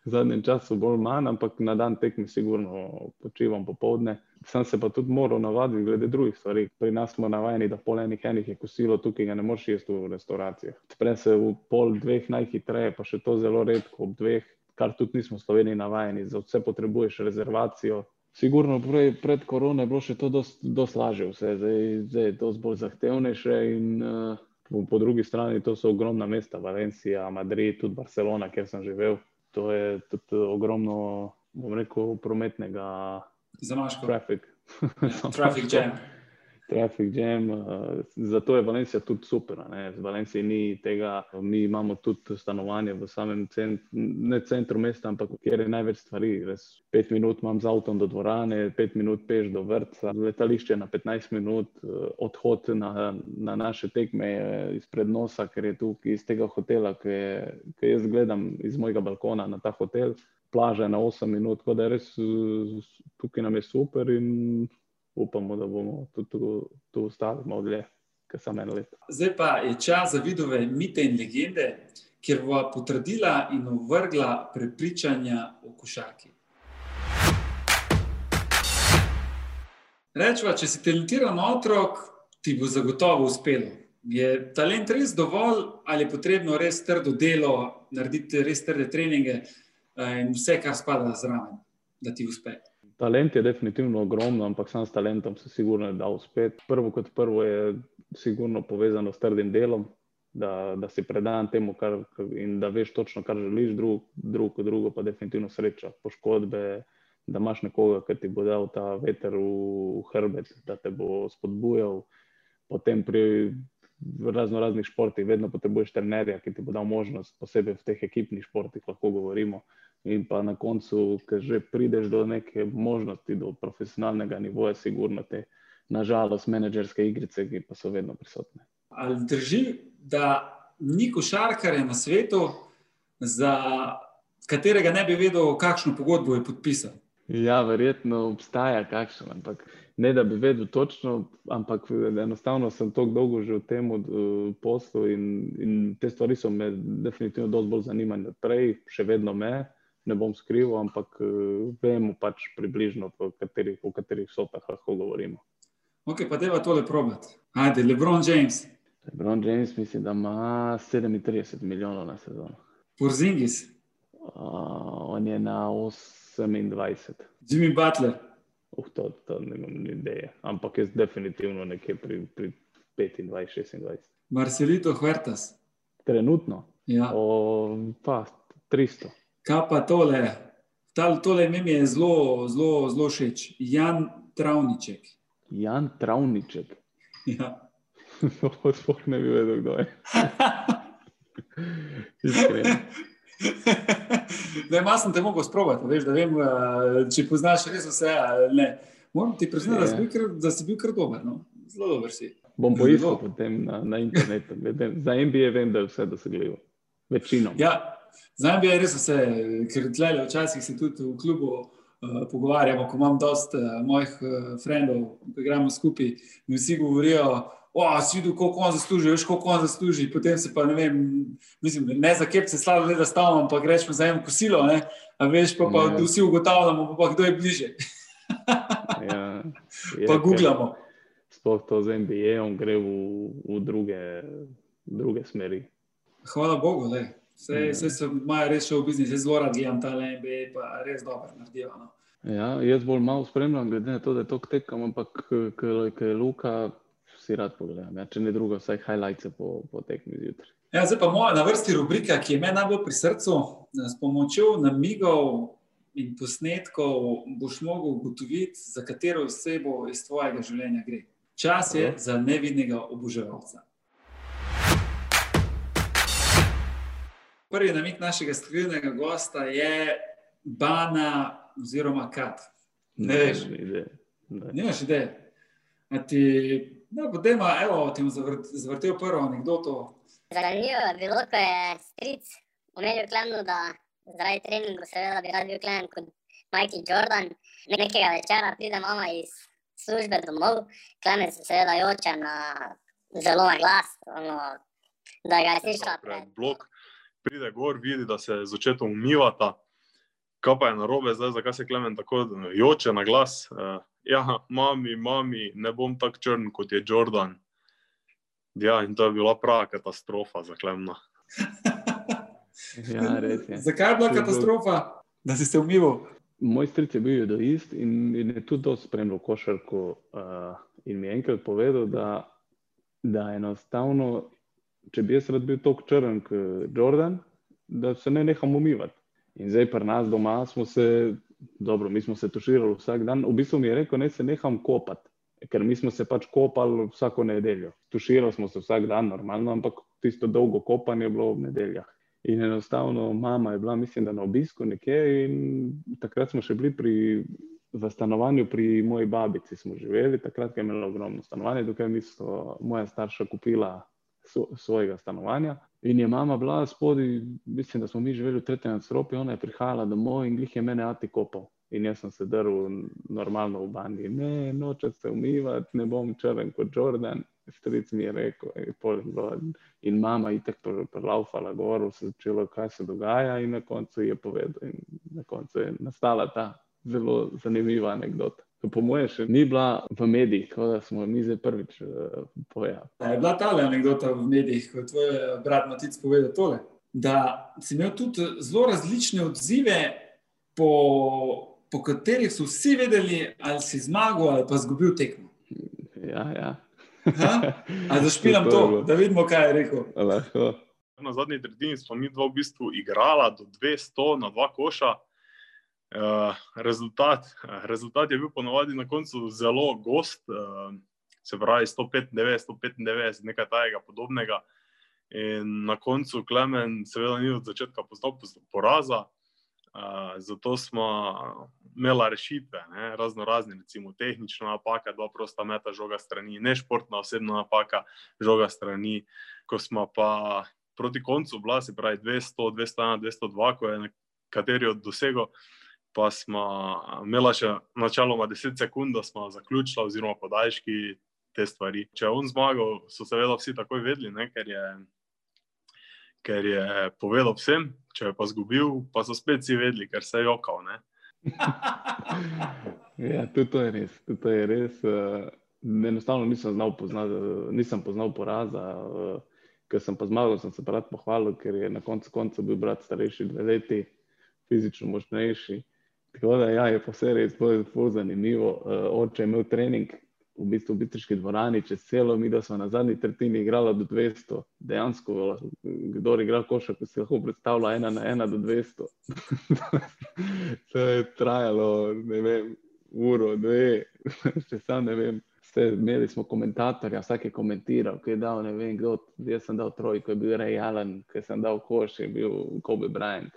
V zadnjem času bolj manj, ampak na dan tekmi sigurno počivam popovdne. Sem se pa tudi moral navaditi glede drugih stvari. Pri nas smo navajeni, da pol enih enih je kosilo, tukaj ga ne moreš jesti v restauracijah. Spre se v pol dveh najhitreje, pa še to zelo redko ob dveh, kar tudi nismo v Sloveniji navajeni. Za vse potrebuješ rezervacijo. Sigurno prej, pred korono je bilo še to dosti lažje, vse zdaj, zdaj je to bolj zahtevnejše in uh, po, po drugi strani to so ogromna mesta, Valencija, Madrid, tudi Barcelona, kjer sem živel to je tudi ogromno, bom rekel, prometnega trafika. Traffic jam. Traffic jam. Uh, zato je Valencija tudi super. Ne? Z Valencije ni tega, mi imamo tudi stanovanje v samem centru, ne centru mesta, ampak kjer je največ stvari. Res pet minut imam z avtom do dvorane, pet minut peš do vrca, letališče na 15 minut, uh, odhod na, na naše tekme izpred nosa, ker je tukaj iz tega hotela, ki, je, ki jaz gledam iz mojega balkona na ta hotel. Plaža je na 8 minut, tako da res tukaj nam je super in upamo, da bomo tudi tu, tu ostali malo dlje, kot samo eno leto. Zdaj pa je čas za vidove mite in legende, kjer bo potrdila in ovrgla prepričanja o košarki. Rečva, če si talentiran otrok, ti bo zagotovo uspelo. Je talent res dovolj, ali je potrebno res trdo delo, narediti res trde treninge eh, in vse, kar spada zraven, da ti uspe? Talent je definitivno ogromno, ampak sam s talentom se sigurno da uspeti. Prvo kot prvo je sigurno povezano s trdim delom, da, da si predan temu kar, in da veš točno, kar želiš, drug, drug, drugo pa definitivno sreča, poškodbe, da imaš nekoga, ki ti bo dal ta veter v, hrbet, da te bo spodbujal. Potem pri razno raznih športih vedno potrebuješ trenerja, ki ti bo dal možnost, posebej v teh ekipnih športih, lahko govorimo in pa na koncu, ker že prideš do neke možnosti, do profesionalnega nivoja, sigurno te, nažalost, menedžerske igrice, ki pa so vedno prisotne. Ali drži, da ni košarkarja na svetu, za katerega ne bi vedel, kakšno pogodbo je podpisal? Ja, verjetno obstaja kakšen, ampak ne da bi vedel točno, ampak enostavno sem tako dolgo že v tem uh, poslu in, in te stvari so me definitivno dosti bolj zanimale. Prej še vedno me, ne bom skrival, ampak uh, vemo pač približno, o katerih, katerih sotah lahko govorimo. Ok, pa deva tole probat. Ajde, Lebron James. Lebron James mislim, da ima 37 milijonov na sezono. Porzingis. Uh, on je na 28. Jimmy Butler. Uh, to, to ne imam ideje, ampak jaz definitivno nekje pri, pri 25, 26. Marcelito Huertas. Trenutno? Ja. O, pa 300. Kaj pa tole? Ta, tole ime mi je zelo, zelo, zelo všeč. Jan Travniček. Jan Travniček. Ja. Sploh ne bi vedel, kdo je. Iskreno. Ne, malo sem te mogel sprobati, veš, da vem, eh, če poznaš res vse. Ne. Moram ti priznati, da, ja. da si bil kar dober. No? Zelo dober si. Bom poiskal potem na, na internetu. Za NBA vem, da je vse dosegljivo. Večino. Ja, Zdaj bi res vse, ker tle včasih se tudi v klubu uh, pogovarjamo, ko imam dosta uh, mojih uh, frendov, ki igramo skupaj, mi vsi govorijo. O, si videl, koliko on zasluži, veš, koliko on zasluži. Potem se pa ne vem, mislim, ne za kep se slabo, da stavimo, pa greš za eno kosilo, ne? a veš, pa, pa ja. vsi ugotavljamo, pa, pa kdo je bliže. ja, je, pa googlamo. Sploh to z NBA, on gre v, v druge, druge smeri. Hvala Bogu, da je. Vse, vse se imajo res še v biznisu, zelo rad gledam ta NBA, pa res dobro naredijo. No. Ja, jaz bolj malo spremljam, glede na to, da je to tekam, ampak ker je Luka, si rad pogledam. Ja, če ne drugo, vsaj highlights po, po tekmi zjutraj. Ja, zdaj pa moja na vrsti rubrika, ki je meni najbolj pri srcu. S pomočjo namigov in posnetkov boš mogel ugotoviti, za katero osebo iz tvojega življenja gre. Čas je za nevidnega oboževalca. Prvi namik našega skrivnega gosta je Bana oziroma Kat. Ne Ne veš. ideje. Ne. Nimaš ideje. Ti, no, potem, evo, ti bom zavrt, zavrtel prvo anegdoto. Zanimivo je bilo, ko je stric omenil Klemnu, da zaradi treningu seveda bi rad bil Klemen kot Michael Jordan. Nekega večera pride mama iz službe domov, Klemen se seveda joče na zelo na glas, ono, da ga je slišala pred blok, pride gor, vidi, da se z očetom umivata. Kaj pa je narobe zdaj, zakaj se Klemen tako joče na glas? Uh, ja, mami, mami, ne bom tako črn kot je Jordan. Ja, in to je bila prava katastrofa za Klemna. Ja, res je. Zakaj je bila katastrofa, da si se umival? Moj stric je bil judoist in, in je tudi dosti spremljal košarko. Uh, in mi je enkrat povedal, da, da enostavno, če bi jaz rad bil tako črn kot Jordan, da se ne neham umivati. In zdaj pri nas doma smo se, dobro, mi smo se tuširali vsak dan. V bistvu mi je rekel, naj se neham kopati. Ker mi smo se pač kopali vsako nedeljo. Tuširali smo se vsak dan, normalno, ampak tisto dolgo kopanje je bilo ob nedeljah. In enostavno, mama je bila, mislim, da na obisku nekje, in takrat smo še bili pri, v stanovanju pri moji babici, smo živeli, takrat je imela ogromno stanovanje, dokaj mi so moja starša kupila svojega stanovanja. In je mama bila spodaj, mislim, da smo mi živeli v tretjem nadstropju, ona je prihajala domov in glih je mene ati kopal. In jaz sem se drl normalno v banji. Ne, noče se umivati, ne bom črn kot Jordan. Stric mi je rekel, ej, pol je bilo. In mama je tako prelaufala gor, se začelo, kaj se dogaja, in na koncu je povedal. In na koncu je nastala ta zelo zanimiva anekdota. Ki Po mojem, še ni bila v medijih, tako da smo mi zdaj prvič uh, povedali. Da je bila ta anekdota v medijih, ko je tvoj brat Matic povedal tole. Da si imel tudi zelo različne odzive, po, po katerih so vsi vedeli, ali si zmagal ali pa izgubil tekmo. Ja, ja. Ha? A zašpilam to, bilo. da vidimo, kaj je rekel. Lahko. Na zadnji tretjini smo mi dva v bistvu igrala do 200 na dva koša. Uh, rezultat, rezultat je bil ponovadi na koncu zelo gost, uh, se pravi 195, 195, nekaj tajega podobnega. In na koncu Klemen, seveda, ni od začetka poznal pos- poraza, uh, zato smo imeli rešitve, ne, razno razne, recimo tehnična napaka, dva prosta meta, žoga strani, nešportna osebna napaka, žoga strani. Ko smo pa proti koncu bila, se pravi 200, 201, 202, ko je nekateri od dosegel, pa smo imela še načeloma 10 sekund, da smo zaključila, oziroma podaljški te stvari. Če je on zmagal, so seveda vsi takoj vedeli, ne, ker, je, ker je povedal vsem, če je pa zgubil, pa so spet vsi vedeli, ker se je jokal. Ja, tudi to je res. Tudi to je res. Uh, enostavno nisem znal poznati, nisem poznal poraza. Uh, ker sem pa zmagal, sem se rad pohvalil, ker je na koncu konca bil brat starejši dve leti, fizično močnejši. Tako da ja, je pa vse res zelo zanimivo. Uh, oče je imel trening v bistvu v Bitriški dvorani čez celo, mi da smo na zadnji tretjini igrali do 200. Dejansko, kdo je igral košarko, si lahko predstavlja ena na ena do 200. to je trajalo, ne vem, uro, dve, še sam ne vem. Vse, imeli smo komentatorja, vsak je komentiral, ki je dal ne vem kdo. Jaz sem dal trojko, je bil Ray Allen, ki sem dal koš, je bil Kobe Bryant.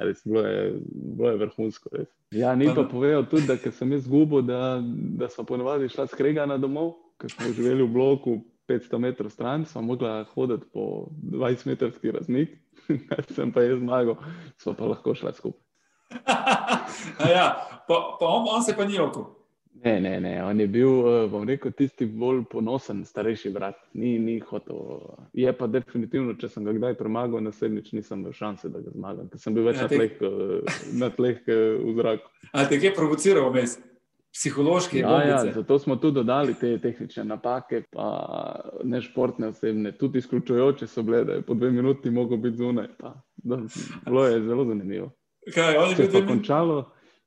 Res, bilo, je, bilo je vrhunsko. Res. Ja, ni pa povedal tudi, da ker sem jaz zgubil, da, da smo ponovadi šla skregana domov, ker smo živeli v bloku 500 metrov stran, smo mogla hoditi po 20-metrski razmik, sem pa jaz zmagal, smo pa lahko šla skupaj. ja, pa, pa on, on se pa ni oko. Ne, ne, ne, on je bil, eh, bom rekel, tisti bolj ponosen starejši brat. Ni, ni hotel. Je pa definitivno, če sem ga kdaj premagal, naslednjič nisem imel šanse, da ga zmagam, ker sem bil več Ja, na te- tleh, eh, na tleh eh, v zraku. Ali te je provociral vmes? Psihološki Ja, ja, bombice? zato smo tudi dodali te tehnične napake, pa ne športne osebne, tudi izključujoče so bile, da je po dve minuti mogel biti zunaj. Pa, da, bilo je zelo zanimivo. Kaj, je bil je minuti- končalo,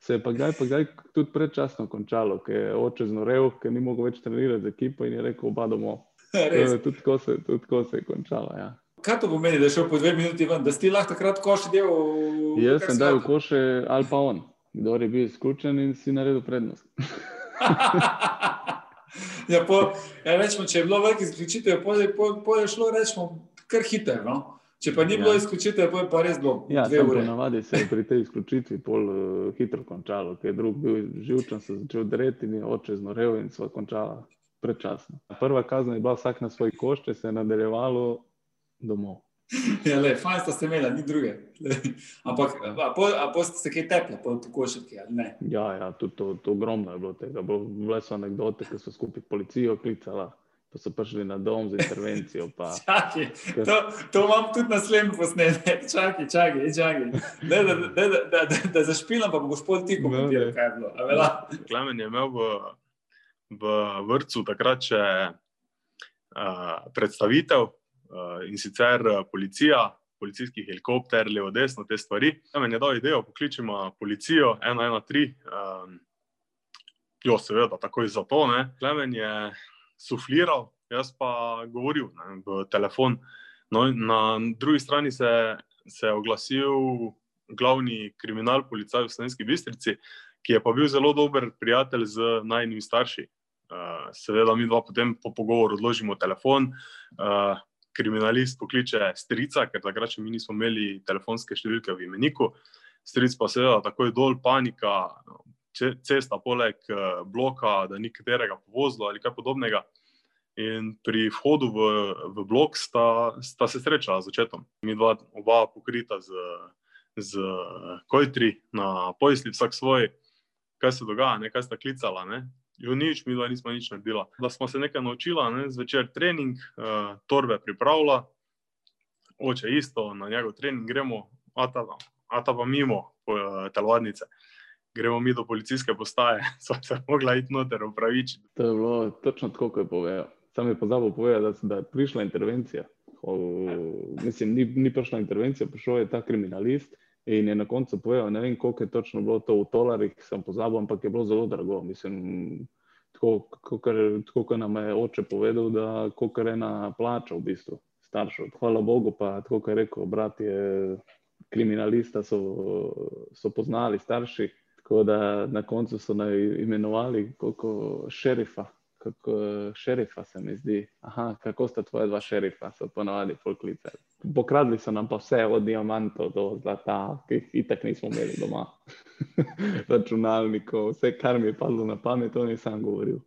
se je pa kdaj, pa kdaj tudi predčasno končalo, ker je oče znorel, ker ni mogel več trenirati z ekipo in je rekel, oba domov. Res. Eh, Tudi tako se, tudi tako se je končalo. Ja. Kaj to pomeni, da je šel po dve minuti ven, da si lahko takrat koš del? Jaz sem dal koše ali pa on, kdo je bil izključen in si naredil prednost. ja, po, ja, rečemo, če je bilo veliko izključitev, potem po, po je šlo rečemo, kar hitro. No? Če pa ni bilo ja. izključitve, pa je pa res bilo. Ja, ponavadi se je pri tej izključitvi pol uh, hitro končalo, ker je drug bil živčen, se začel dreti in je oče znorev in so končala predčasno. Prva kazen je bila vsak na svoj koš, če se je nadaljevalo domov. Ja, le, fajn ste se imeli, ni druge. Ampak, a po, a po ste se kaj tepli, po, po košarki ali ne? Ja, ja, tudi to, to ogromno je bilo tega. Bile so anekdote, ki so skupaj policijo klicala pa so prišli na dom za intervencijo. Pa, čaki, to, to imam tudi na slednjem posnetku. Čakaj, čakaj, čakaj. Da, da, da, da, da, da zašpilam, pa boš pol ti komentiral, kaj je bilo. Klemen je imel v, v vrtu takrat še uh, predstavitev uh, in sicer policija. Policijski helikopter, levo, desno, te stvari. Tam je dal idejo, pokličemo policijo, 113, um, jo, seveda, takoj za to. Klemen je sufliral, jaz pa govoril ne, v telefon. No, na drugi strani se, se je oglasil glavni kriminal, policaj v Slovenski Bistrici, ki je pa bil zelo dober prijatelj z najnižjimi starši. Uh, seveda, mi dva potem po pogovoru odložimo telefon. Uh, kriminalist pokliče strica, ker takrat še mi nismo imeli telefonske številke v imeniku. Stric pa seveda takoj dol, panika, cesta poleg eh, bloka, da ni katerega povozila ali kaj podobnega. In pri vhodu v, v blok sta, sta se srečala z očetom. Mi dva, oba pokrita z, z kojtri na pojsli, vsak svoj, kaj se dogaja, ne, kaj sta klicala. Ne. Jo nič, mi dva nismo nič naredila. Da smo se nekaj naučila, ne, zvečer trening, uh, torbe pripravila, oče isto, na njegov trening gremo, a ta, a ta pa mimo uh, telovadnice gremo mi do policijske postaje, so se mogla iti noter upravičiti. To je bilo točno tako, kot je povedal. Sam je pozabil povedati, da, da je prišla intervencija. O, mislim, ni, ni prišla intervencija, prišel je ta kriminalist in je na koncu povedal, ne vem, koliko je točno bilo to v tolarjih, sem pozabil, ampak je bilo zelo drago. Mislim, tako, kot nam je oče povedal, da je ena plača v bistvu staršev. Hvala Bogu, pa tako, kot je rekel, brat je kriminalista, so, so poznali starši. Tako da na koncu so naj imenovali kot šerifa, kako šerifa se mi zdi. Aha, kako sta tvoja dva šerifa, so ponovadi folklice. Pokradli so nam pa vse od diamantov do zlata, ki jih itak nismo imeli doma. Računalnikov, vse, kar mi je padlo na pamet, to nisem govoril.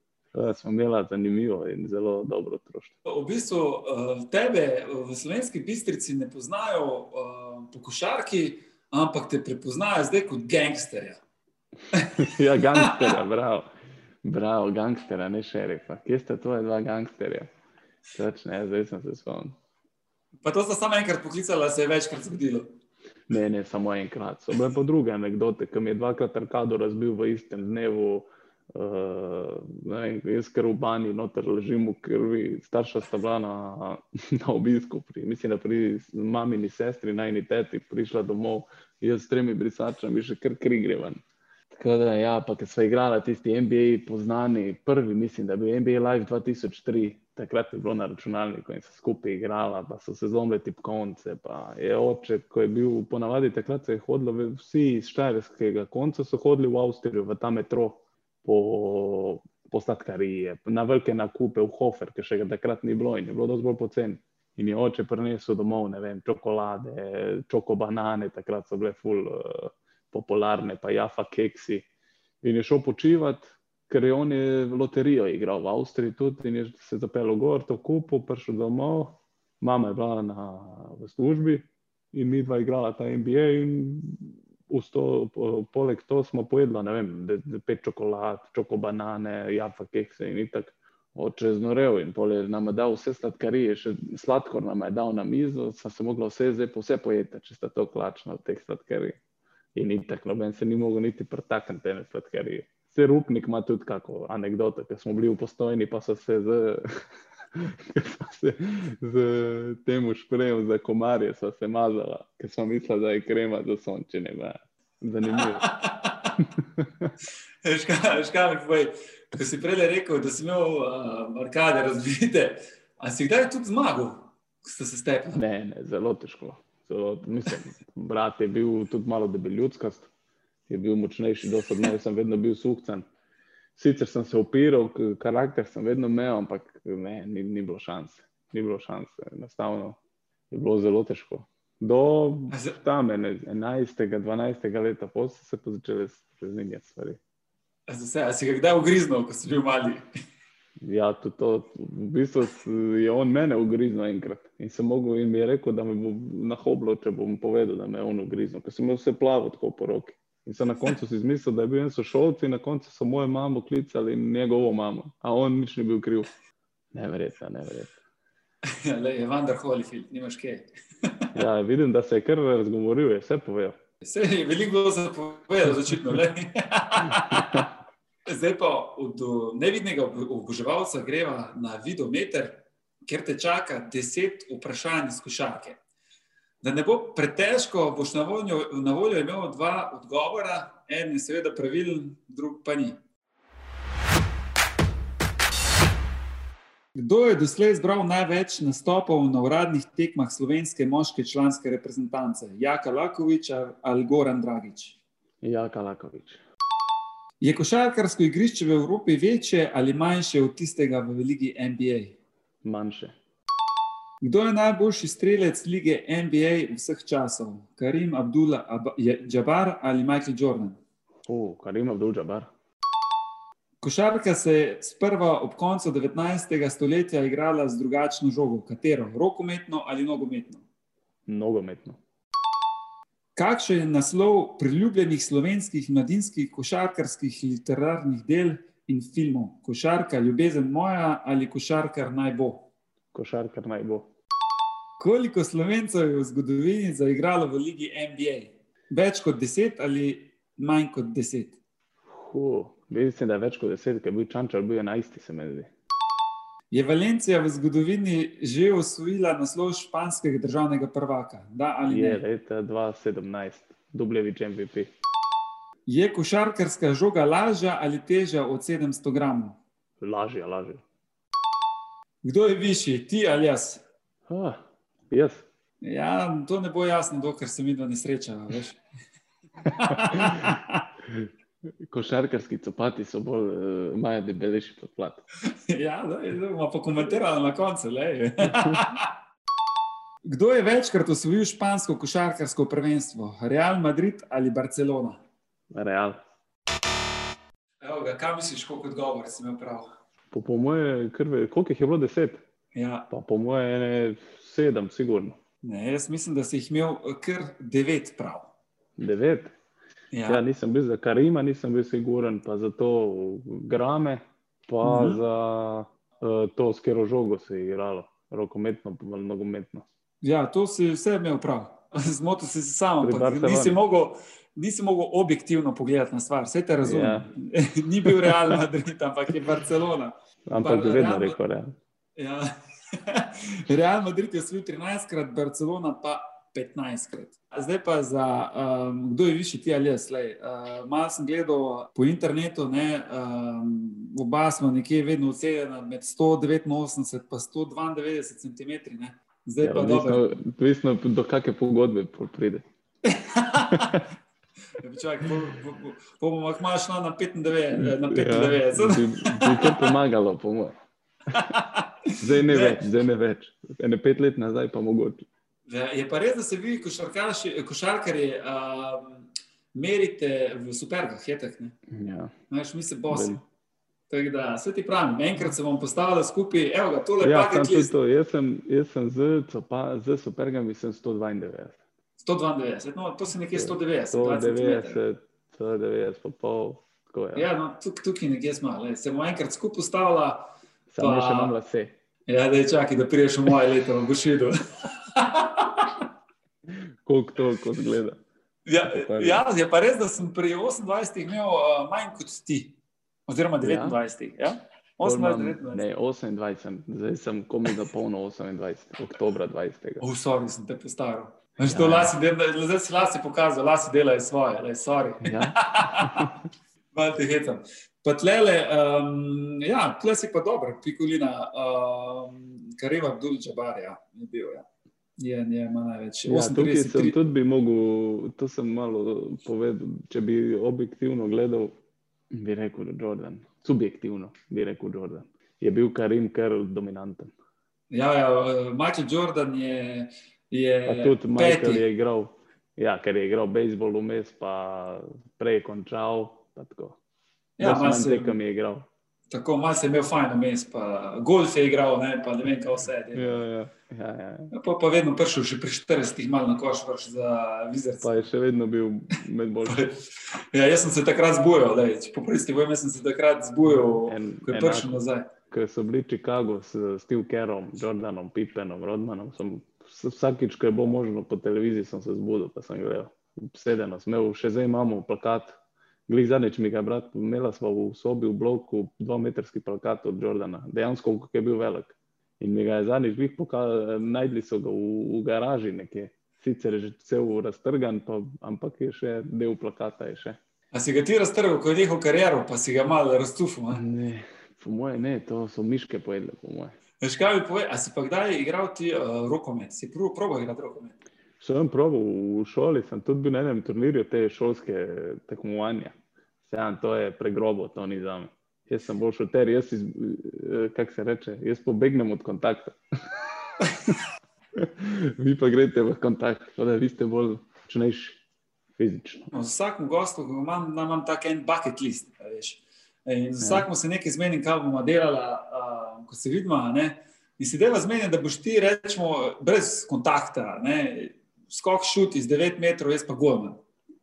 Smo imeli zanimivo in zelo dobro otroštvo. V bistvu eh, tebe v slovenski bistrici ne poznajo uh, po košarki, ampak te prepoznajo zdaj kot gangsterja. ja, gangsterja, bravo. Bravo, gangsterja, ne šerifa. Kje ste tvoje dva gangsterja? Točne, zdaj sem se spomnil. Pa to sta samo enkrat poklicala, se je večkrat zgodilo. Ne, ne, samo enkrat. So bile pa druge anekdote, ki mi je dvakrat arkado razbil v istem dnevu. Uh, ne, jaz, ker v bani noter ležim v krvi, starša sta bila na, na obisku, pri, mislim, da pri mamini sestri, najni teti, prišla domov, jaz s tremi brisačami, še kar kri grevan. Tako da, ja, pa ker so igrali tisti NBA poznani, prvi, mislim, da je bil NBA Live 2003, takrat je bilo na računalniku in so skupaj igrali, pa so se zlomili tipkovnice. Je oče, ko je bil ponavadi takrat, se je hodilo, vsi iz Štajerskega konca so hodili v Avstrijo, v ta metro, po, po sladkarije, na velike nakupe v Hofer, ker še ga takrat ni bilo in je bilo dosti bolj poceni. In je oče prinesel domov, ne vem, čokolade, čokobanane, takrat so bile full. Uh, popularne, pa Jafa Keksi. In je šel počivati, ker je on je loterijo igral v Avstriji tudi in je se zapeljal gor, to kupo, prišel domov, mama je bila na, v službi in mi dva igrala ta NBA. Sto, poleg tega smo pojedli, ne vem, pet čokolad, čokobanane, jafa kekse in tako. Oče znorev in pol je nam dal vse sladkarije, še sladkor nam je dal na mizo, sem se mogla vse zdaj po vse pojeti, če sta to klačna od teh sladkarij. In itak, noben se ni mogel niti pretakniti te sladkarije. Vse rupnik ima tudi kako anegdoto, ker smo bili v postojni, pa so se z, se z tem šprejem za komarje se mazala, ker smo mislili, da je krema za sončine. Zanimivo. Škar, ko si prej rekel, da si imel uh, arkade razvite, a si kdaj tudi zmagal, ko ste se stepli? Ne, ne, zelo težko. So, mislim, brat je bil tudi malo debeljudskast, je bil močnejši, do sedaj jaz sem vedno bil suhcen. Sicer sem se upiral, karakter sem vedno imel, ampak ne, ni, ni bilo šanse. Ni bilo šanse. Enostavno je bilo zelo težko. Do tam ene- 11. 12. leta pa so se začele spremenjati stvari. A za vse, a si ga kdaj ugriznil, ko si bil mali? Ja, tudi to, v bistvu je on mene ugriznil enkrat in, sem mogel, in mi je rekel, da me bo na hoblo, če bom povedal, da me je on ugriznil, ker sem imel vse plavo tako po roki. In sem na koncu si izmislil, da je bil en sošolc in na koncu so mojo mamo klicali in njegovo mamo, a on nič ni bil kriv. Neverjetno, neverjetno. Ja, le, je Vander Holyfield, nimaš kaj. Ja, vidim, da se je kar razgovoril, je vse povedal. Vse je veliko bilo zapovedati, začetno. Zdaj pa od uh, nevidnega ob- oboževalca greva na videometer, ker te čaka deset vprašanj iz košarke. Da ne bo pretežko, boš na voljo, na voljo imel dva odgovora, en je seveda pravilen, drug pa ni. Kdo je doslej zbral največ nastopov na uradnih tekmah slovenske moške članske reprezentance? Jaka Lakovič ali Goran Dragič? Jaka Lakovič. Je košarkarsko igrišče v Evropi večje ali manjše od tistega v Ligi NBA? Manjše. Kdo je najboljši strelec lige NBA vseh časov? Karim Abdullah Ab- Jabbar ali Michael Jordan? O, Karim Abdul-Jabbar. Košarka se je sprva ob koncu 19. stoletja igrala z drugačno žogo. Katero? Rokometno ali nogometno? Nogometno. Kakšen je naslov priljubljenih slovenskih mladinskih košarkarskih literarnih del in filmov? Košarka, ljubezen moja ali košarkar naj bo? Košarkar naj bo. Koliko slovencev je v zgodovini zaigralo v Ligi NBA? Več kot deset ali manj kot deset? Huh, mislim, da je več kot deset, ker je bil Čančar bil enajsti, se mi zdi. Je Valencija v zgodovini že osvojila naslov španskega državnega prvaka? Da ali Je ne? leta 2017, Dubljevič MVP. Je košarkarska žoga lažja ali težja od 700 gramov? Lažje, lažje. Kdo je višji, ti ali jaz? Ah, jaz. Ja, to ne bo jasno, dokler se mi dva ne srečava. Košarkarski copati so bolj, uh, imajo debelejši podplat. ja, da, da bomo pa komentirali na koncu. Kdo je večkrat osvojil špansko košarkarsko prvenstvo? Real Madrid ali Barcelona? Real. Evo ga, kam misliš, koliko odgovor si imel prav? Po, po moje, krve, koliko jih je bilo deset? Ja, Pa po moje ene sedem, sigurno. ne, jaz mislim, da si jih imel kar devet prav. Devet. Ja. Ja. ja, nisem bil za Karima, nisem bil siguren, pa za to grame, pa Mhm. mhm. za uh, to, s katero žogo se je igralo, rokometno, pa nogometno. ja, to si vse imel prav. Zmotil si se sam, nisi mogel, nisi mogel objektivno pogledati na stvar, vse te razumem. Ja. Ni bil Real Madrid, ampak je Barcelona. Ampak Pa vedno Real- rekel, Real. Ja. Real Madrid je osvojil 13krat, Barcelona pa 15krat. Zdaj pa za um, kdo je višji, ti ali jaz. Lej, uh, malo sem gledal po internetu, ne, um, oba smo nekje vedno ocenjena med 189 in 192 cm. Zdaj Ja, pa dobro. odvisno, do kakšne pogodbe pride. Čakaj, po, bomo šla na 95. Na Ja, 95. bi, bi kar pomagalo, po mojem. Zdaj ne, Ne. ne več, zdaj ne več. Ene pet let nazaj pa mogoče. Je pa res, da se vi, košarkarji, um, merite v supergah, ne? Ja. Znaš, mi se bosi. Vel- Tako da, vse ti pravim, enkrat se bom postavila skupaj, evo ga, tole Ja, paket list. to. Jaz sem, jaz sem z, copa, z supergami sem 192. 192, no, to si nekje 190, 20 cm. 190, 190, pa pol. Tako, ja. Ja, no, tuk, tukaj nekje smo, le, se bomo enkrat skupaj postavila, Samo pa- še imam lase. ja, da je čakaj, da priješ v moje leto, boš videl. Koliko to, ko zgleda. Ja, ja, je pa res, da sem pri 28 imel uh, manj kot ti, oziroma 29. Ja? Pol 28, imam- 29. Ne, 28, sem. zdaj sem komaj zapolnil 28, oktober 20. Oh, sorry, sem te. Veš, to Ja. lasi, del- zdaj si lasi pokazal, lasi delajo svoje, le, sorry. Ja, Malo te hecam. Pa tlele, um, ja, tle si pa dober, pikolina, um, Jabbar, ja, je bil, ja. Je, je, ima največ. ja, tukaj 38, sem tri- tudi bi mogel, to sem malo povedal, če bi objektivno gledal, bi rekel Jordan. Subjektivno bi rekel Jordan. Je bil Karim kar dominanten. Ja, ja, Michael Jordan je je Pa tudi Michael peti. je igral, ja, ker je igral bejzbol vmes, pa prej je končal. Ja, malo se- tekem je igral. Tako malo se je imel fajn vmes, pa golf je igral, ne, pa ne vem, kaj vse je. Ja, ja, ja, ja. Ja, Pa, pa vedno prišel, že pri 40 malo na koš, vrš za vizerce. Pa je še vedno bil med boljšimi. Ja, jaz sem se takrat zbujal, lej, če popristi, vem, jaz sem se takrat zbujal, En- ko je prišel nazaj. Ko so bili v Chicagu s Steve Kerrom, Jordanom, Pippenom, Rodmanom, sem vs- vsakič, ko je bilo možno po televiziji, sem se zbudil, pa sem gledal. Obsedeno, sem imel, še zdaj imamo plakat. Glej zadnjič mi ga je brat, imela smo v sobi v bloku dvometrski plakat od Jordana, dejansko, kako je bil velik. In mi ga je zadnjič glih pokazal, najdli so ga v, v garaži nekje. Sicer je že cel raztrgan, pa, ampak je še del plakata. Še. A si ga ti raztrgal, ko je nehal kariero, pa si ga malo razcufal? a? Ne, po moje ne, to so miške pojedle, po moje. Veš kaj mi pove, a si pa kdaj igral ti uh, rokomet? Si prvo probo igrati rokomet? Sem probil v šoli, sem tudi bil na enem turnirju te šolske tekmovanja. Vseeno, to je pregrobo, to ni za me. Jaz sem bolj šuter, jaz, iz, eh, kako se reče, jaz pobegnem od kontakta. vi pa greste v kontakt, da vi ste bolj čnejši fizično. No, z vsakim gostom ko imam, imam tak en bucket list. a veš. In z vsakim se nekaj zmenim, kaj bomo delali, uh, ko se vidimo. a ne. In se deva zmenim, da boš ti, rečemo, brez kontakta, ne, skok šut iz 9 metrov, jaz pa golman.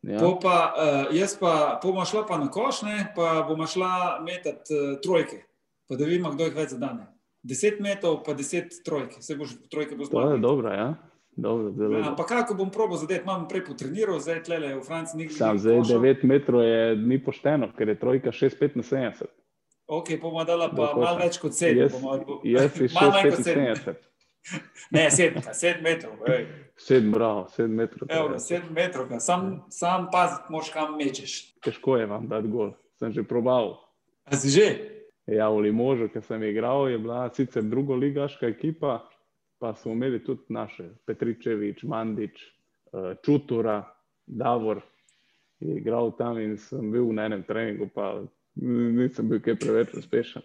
Ja. Po pa, uh, jaz pa bomo šla pa na koš, ne, pa bomo šla metat uh, trojke, pa da vidimo, kdo jih več zadane. 10 metrov, pa 10 trojke, vse boš trojke bo zmagal. dobro, ja. Dobro, zelo Ja, ampak kako bom probo zadeti, imam prej potreniral, zdaj tle v Franciji nikoli. Sam zdaj košal. 9 metrov je ni pošteno, ker je trojka 6,5 na 70. Ok, bomo dala pa malo več kot 7. Jaz, Bomo, jaz malo manj kot 6,75. Ne, 7, 7 metrov. ej. 7, bravo, 7 metrov. Evo, 7 metrov, ka. sam, sam paziti moraš, kam mečeš. Težko je vam dati gol. Sem že probal. A si že? Ja, v Limožu, ki sem igral, je bila sicer drugoligaška ekipa, pa smo imeli tudi naše, Petričevič, Mandič, eh, Čutura, Davor. Je igral tam in sem bil na enem treningu, pa nisem bil kaj preveč uspešen.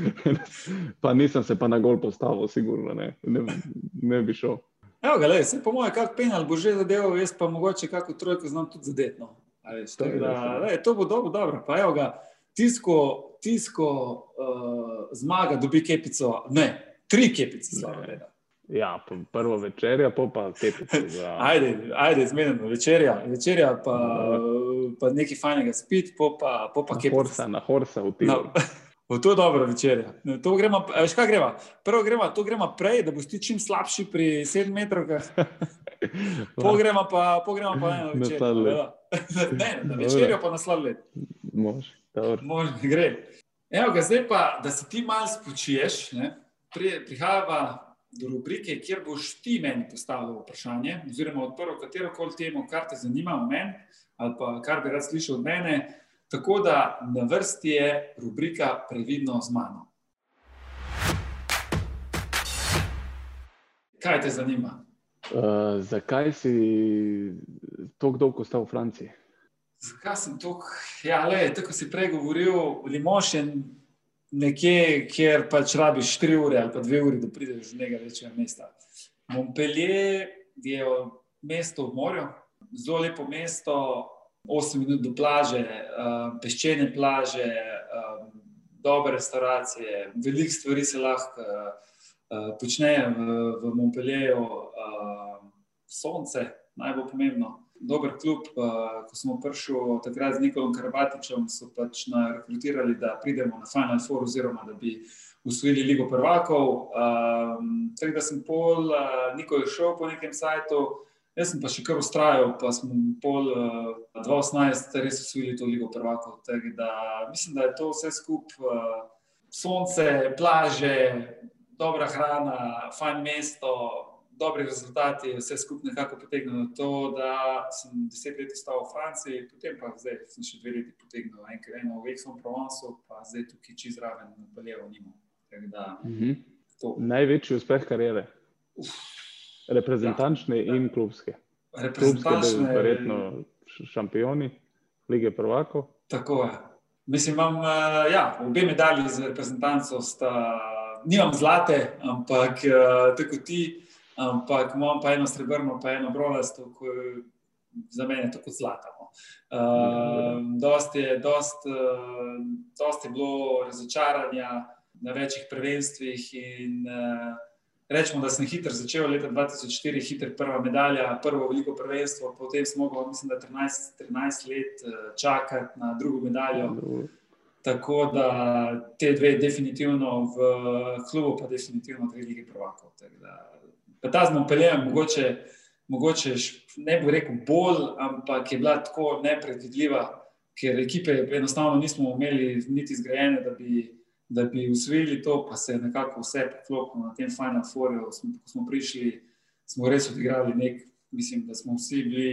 pa nisem se pa na gol postavil, sigurno ne, ne, ne bi šel. Evo ga, lej, se po mojem, kak penal bo že zadeval, jaz pa mogoče kako trojko znam tudi zadeti. No. A veš, To da, lej, to bo dobro, dobro. Pa evo ga, tisko, tisko uh, zmaga, dobi kepico, ne, tri kepice. Ne. reda. Ja, pa prvo večerja, pa pa tepice za. Ajde, ajde zmenjeno, večerja, večerja pa, pa nekaj fajnega spiti, po pa, po pa Na kepice. horsa, na horsa v No, v to dobro večerja. To gremo, veš kaj gremo? Prvo gremo, to gremo prej, da boš ti čim slabši pri 7 metrovkah. Pogremo pa, pogremo pa eno večerjo. Ne, na večerjo pa na sladoled. Mož. Možno gre. Evo ga, zdaj pa, da se ti malo spočiješ, ne, pri, prihajava do rubrike, kjer boš ti meni postavil vprašanje, oziroma odprl katero koli temo, kar te zanima o meni, ali pa kar bi rad slišal od mene. Tako da na vrsti je rubrika Previdno z mano. Kaj te zanima? Uh, zakaj si tako dolgo ostal v Franciji? Zakaj sem tukaj? Ja, le, tako si prej govoril, Limoš je nekje, kjer pač rabiš 4 ure ali pa 2 ure, da prideš z nekega večjega mesta. Montpellier je mesto v morju, zelo lepo mesto, 8 minut do plaže, uh, peščene plaže, uh, dobre restauracije, veliko stvari se lahko uh, počne v, v Montpellieru, uh, sonce, najbolj pomembno dober klub. Uh, ko smo prišli takrat z Nikolom Karbatičem, so pač rekrutirali, da pridemo na Final Four, oziroma da bi usvojili Ligo prvakov. Um, tako da sem pol, uh, Niko je šel po nekem sajtu, jaz sem pa še kar ustrajal, pa smo pol uh, 2018 res usvojili to Ligo prvakov. Da mislim, da je to vse skupaj. Uh, Sonce, plaže, dobra hrana, fajn mesto, dobri rezultati, vse skupaj nekako potegnilo to, da sem deset let ostal v Franciji, potem pa zdaj sem še dve leti potegnil enkrat eno v Aix-en-Provence, pa zdaj tukaj čez raven na Paljevo nimo. Tako da -huh. to Največji uspeh karijere, reprezentančne ja, in klubske. Klubske, reprezentančne. da verjetno šampioni lige prvakov. Tako je. Mislim, imam uh, ja, obe medalji z reprezentanco, sta, nimam zlate, ampak uh, tako ti. ampak imam pa eno srebrno, pa eno brolasto, ki za mene je tako zlatamo. Uh, dost je, dost, uh, dost je bilo razočaranja na večjih prvenstvih in uh, Rečemo, da sem hitro začel, leta 2004, hitro prva medalja, prvo veliko prvenstvo, potem smo mogli, mislim, da 13, 13 let čakati na drugo medaljo. Tako da te dve, definitivno v klubu, pa definitivno dve lige prvakov. Pa ta z Montpellierjem, mogoče, mogoče ne bi rekel bolj, ampak je bila tako neprevidljiva, ker ekipe enostavno nismo imeli niti zgrajene, da bi, da bi usvojili to, pa se je nekako vse poklopilo na tem Final Fouru. Ko smo prišli, smo res odigrali nek, mislim, da smo vsi bili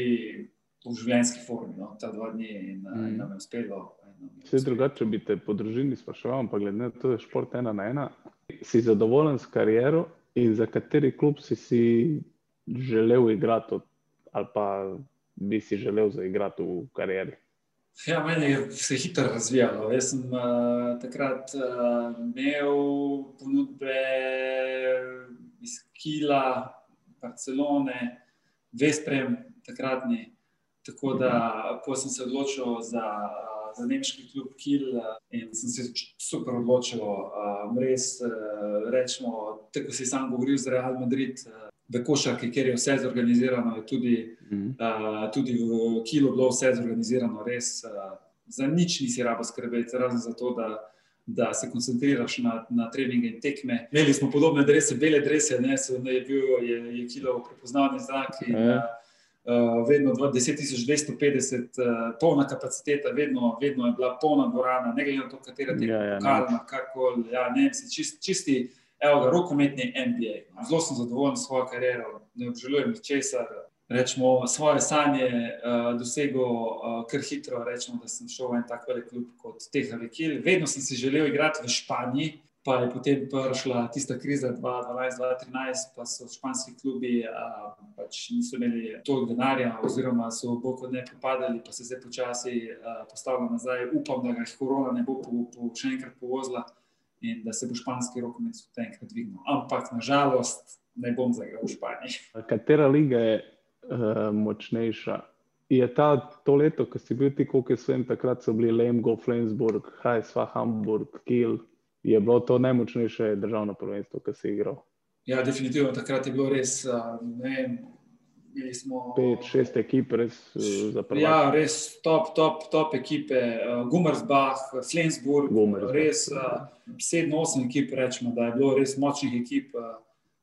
v življenjski formi, no, ta dva dni in, mm. in nam je uspelo. Vse drugače bi te po družini spraševal, pa glede na to, da je šport ena na ena. Si zadovoljen s kariero in za kateri klub si, si želel igrati, ali pa bi si želel zaigrati v karieri? Ja, meni je se hitro razvijalo. Jaz sem uh, takrat uh, imel ponudbe iz Kila, Barcelone, Vesprem, takratni. Tako da, ko sem se odločil za. Za nemški klub Kiel eh, in sem se super odločil. Um, res, uh, rečemo, tako si sam govoril za Real Madrid. Uh, V košarki, kjer je vse zorganizirano, je tudi, mm. uh, tudi v Kilu bilo vse zorganizirano, res uh, za nič nisi rabo skrbeti, razen za to, da, da se koncentriraš na, na treninge in tekme. Imeli smo podobne drese, bele drese, ne, so, ne je bil je, je Kilo prepoznavni znak. In, mm. uh, uh, vedno 10.250, uh, polna kapaciteta, vedno, vedno je bila polna dvorana, ne glede na to, katera je ja, ja, lokalna, karkoli. Ja, ne, čist, čisti, evo ga, rokometni NBA. Zelo sem zadovoljen s svojo kariero, ne obžalujem česar. Rečemo, svoje sanje uh, dosegel uh, kar hitro, rečemo, da sem šel v en tak velik klub kot Tehavikil. Vedno sem si želel igrati v Španiji, pa je potem prišla tista kriza 2012-2013, pa so španski klubi a, pač niso imeli toliko denarja, oziroma so bolj kot ne propadali, pa se zdaj počasi postavljajo nazaj. Upam, da ga jih korona ne bo po, po, še enkrat povozila in da se bo španski rokomet tudi enkrat dvignil. Ampak nažalost ne bom zagral v Španiji. Katera liga je uh, močnejša? Je ta to leto, ko si bil ti, koliko je svem, takrat so bili Lemgo, Flensburg, HSV, Hamburg, Kiel je bilo to najmočnejše državno prvenstvo, ki si igral. Ja, definitivno takrat je bilo res. Ne, imeli smo pet, šest ekip, res zaprto. Ja, res top, top, top ekipe. Gumersbach, Flensburg, Gumersbach. res sedem, osem ekip, rečemo, da je bilo res močnih ekip.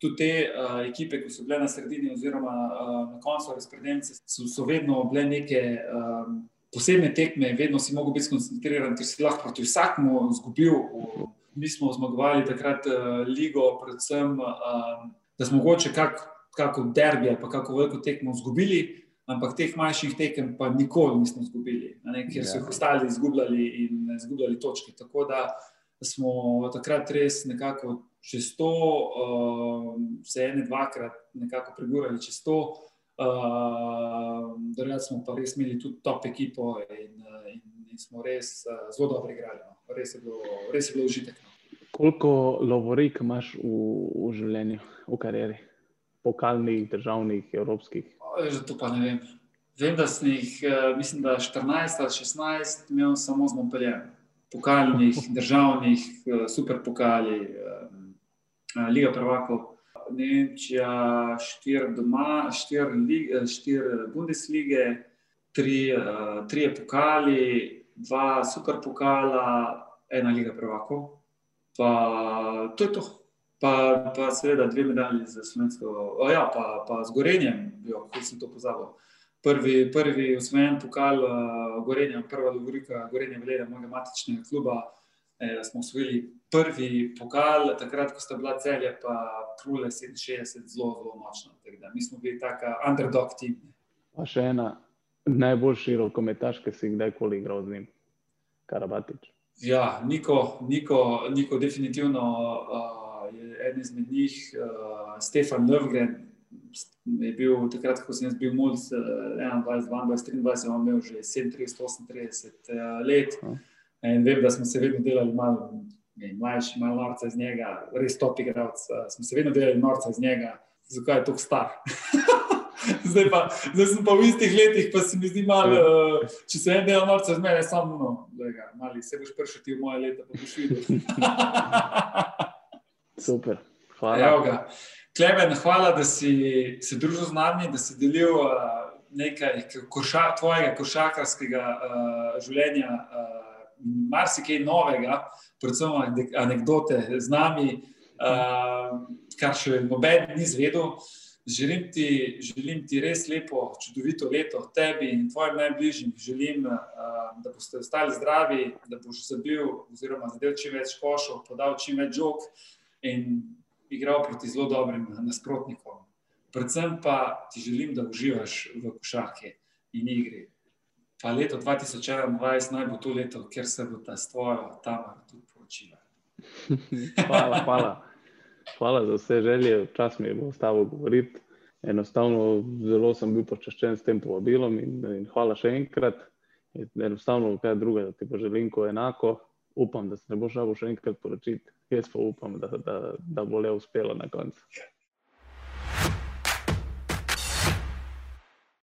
Tudi te uh, ekipe, ki so bile na sredini, oziroma uh, na koncu razpredelnice, so, so vedno bile neke um, posebne tekme, vedno si mogel biti skoncentriran, ker si lahko proti vsakmu izgubil. V, mi smo zmagovali takrat uh, ligo, predvsem, uh, da smo mogoče kak, kako derbi, pa kako veliko tekmo izgubili, ampak teh manjših tekem pa nikoli nismo izgubili, ne, ker so jih ja. ostali izgubljali in izgubljali točke. Tako da smo takrat res nekako čez to, uh, se ene dvakrat nekako pregurali čez to. Uh, Drugi smo pa res imeli tudi top ekipo in, in, in smo res uh, zelo dobro igrali. No res je bilo, res je bilo užitek. No. Koliko lovorik imaš v, v življenju, v karieri? Pokalnih, državnih, evropskih? Zato pa ne vem. Vem, da sem jih, eh, mislim, da 14 ali 16 imel samo z Montpellierjem. Pokalnih, državnih, eh, super pokali, eh, Liga prvakov. Nemčija, štiri doma, štiri, štiri Bundeslige, tri, tri pokali, dva super pokala, ena liga prvakov. Pa to je to. Pa, pa seveda dve medalji za slovensko, o, ja, pa, pa z Gorenjem, kot sem to pozabil. Prvi, prvi usvojen pokal uh, Gorenja, prva Lovorika, Gorenja Velera, mojega matičnega kluba, eh, smo usvojili prvi pokal, takrat, ko sta bila celja, pa Krule 67, zelo, zelo močno. Mi smo bili taka underdog team. Pa še ena najboljši rokometaš, ki si kdajkoli igral z njim, Karabatič. Ja, Niko, Niko, Niko definitivno uh, je eden izmed njih, uh, Stefan Lovgren. Je bil takrat, ko sem bil mulj, 21, 22, 23, imel že 37, 38 let. In vem, da smo se vedno delali malo mlajši, malo norca iz njega, res top igralec. Smo se vedno delali norca iz njega zakaj je tako star. zdaj, pa, zdaj sem pa v istih letih, pa se mi zdi malo, uh, če se en del norca zmede, samo no, lega, mali, se boš prišel ti v moje leta, pa boš videl. Super, hvala. Klemen, hvala, da si se družil z nami, da si delil uh, nekaj koša, tvojega košarkarskega uh, življenja, uh, marsikaj novega, predvsem anekdote z nami, uh, kar še noben ni zvedel. Želim ti, želim ti res lepo, čudovito leto tebi in tvojim najbližjim. Želim, uh, da boste ostali zdravi, da boš zabil, oziroma zadev čim več košov, podal čim več žog in igral proti zelo dobrim nasprotnikom. Predvsem pa ti želim, da uživaš v košarki in igri. Pa leto 2021 naj bo to leto, ker se bo ta stvojo tam tudi poročila. hvala, hvala. Hvala za vse želje, čas mi je bilo s tabo govoriti. Enostavno, zelo sem bil počaščen s tem povabilom in, in hvala še enkrat. Enostavno, kaj druga, da ti poželim, ko je enako. Upam, da se ne boš šel še enkrat poročiti jaz pa upam, da, da, da bo le uspelo na koncu.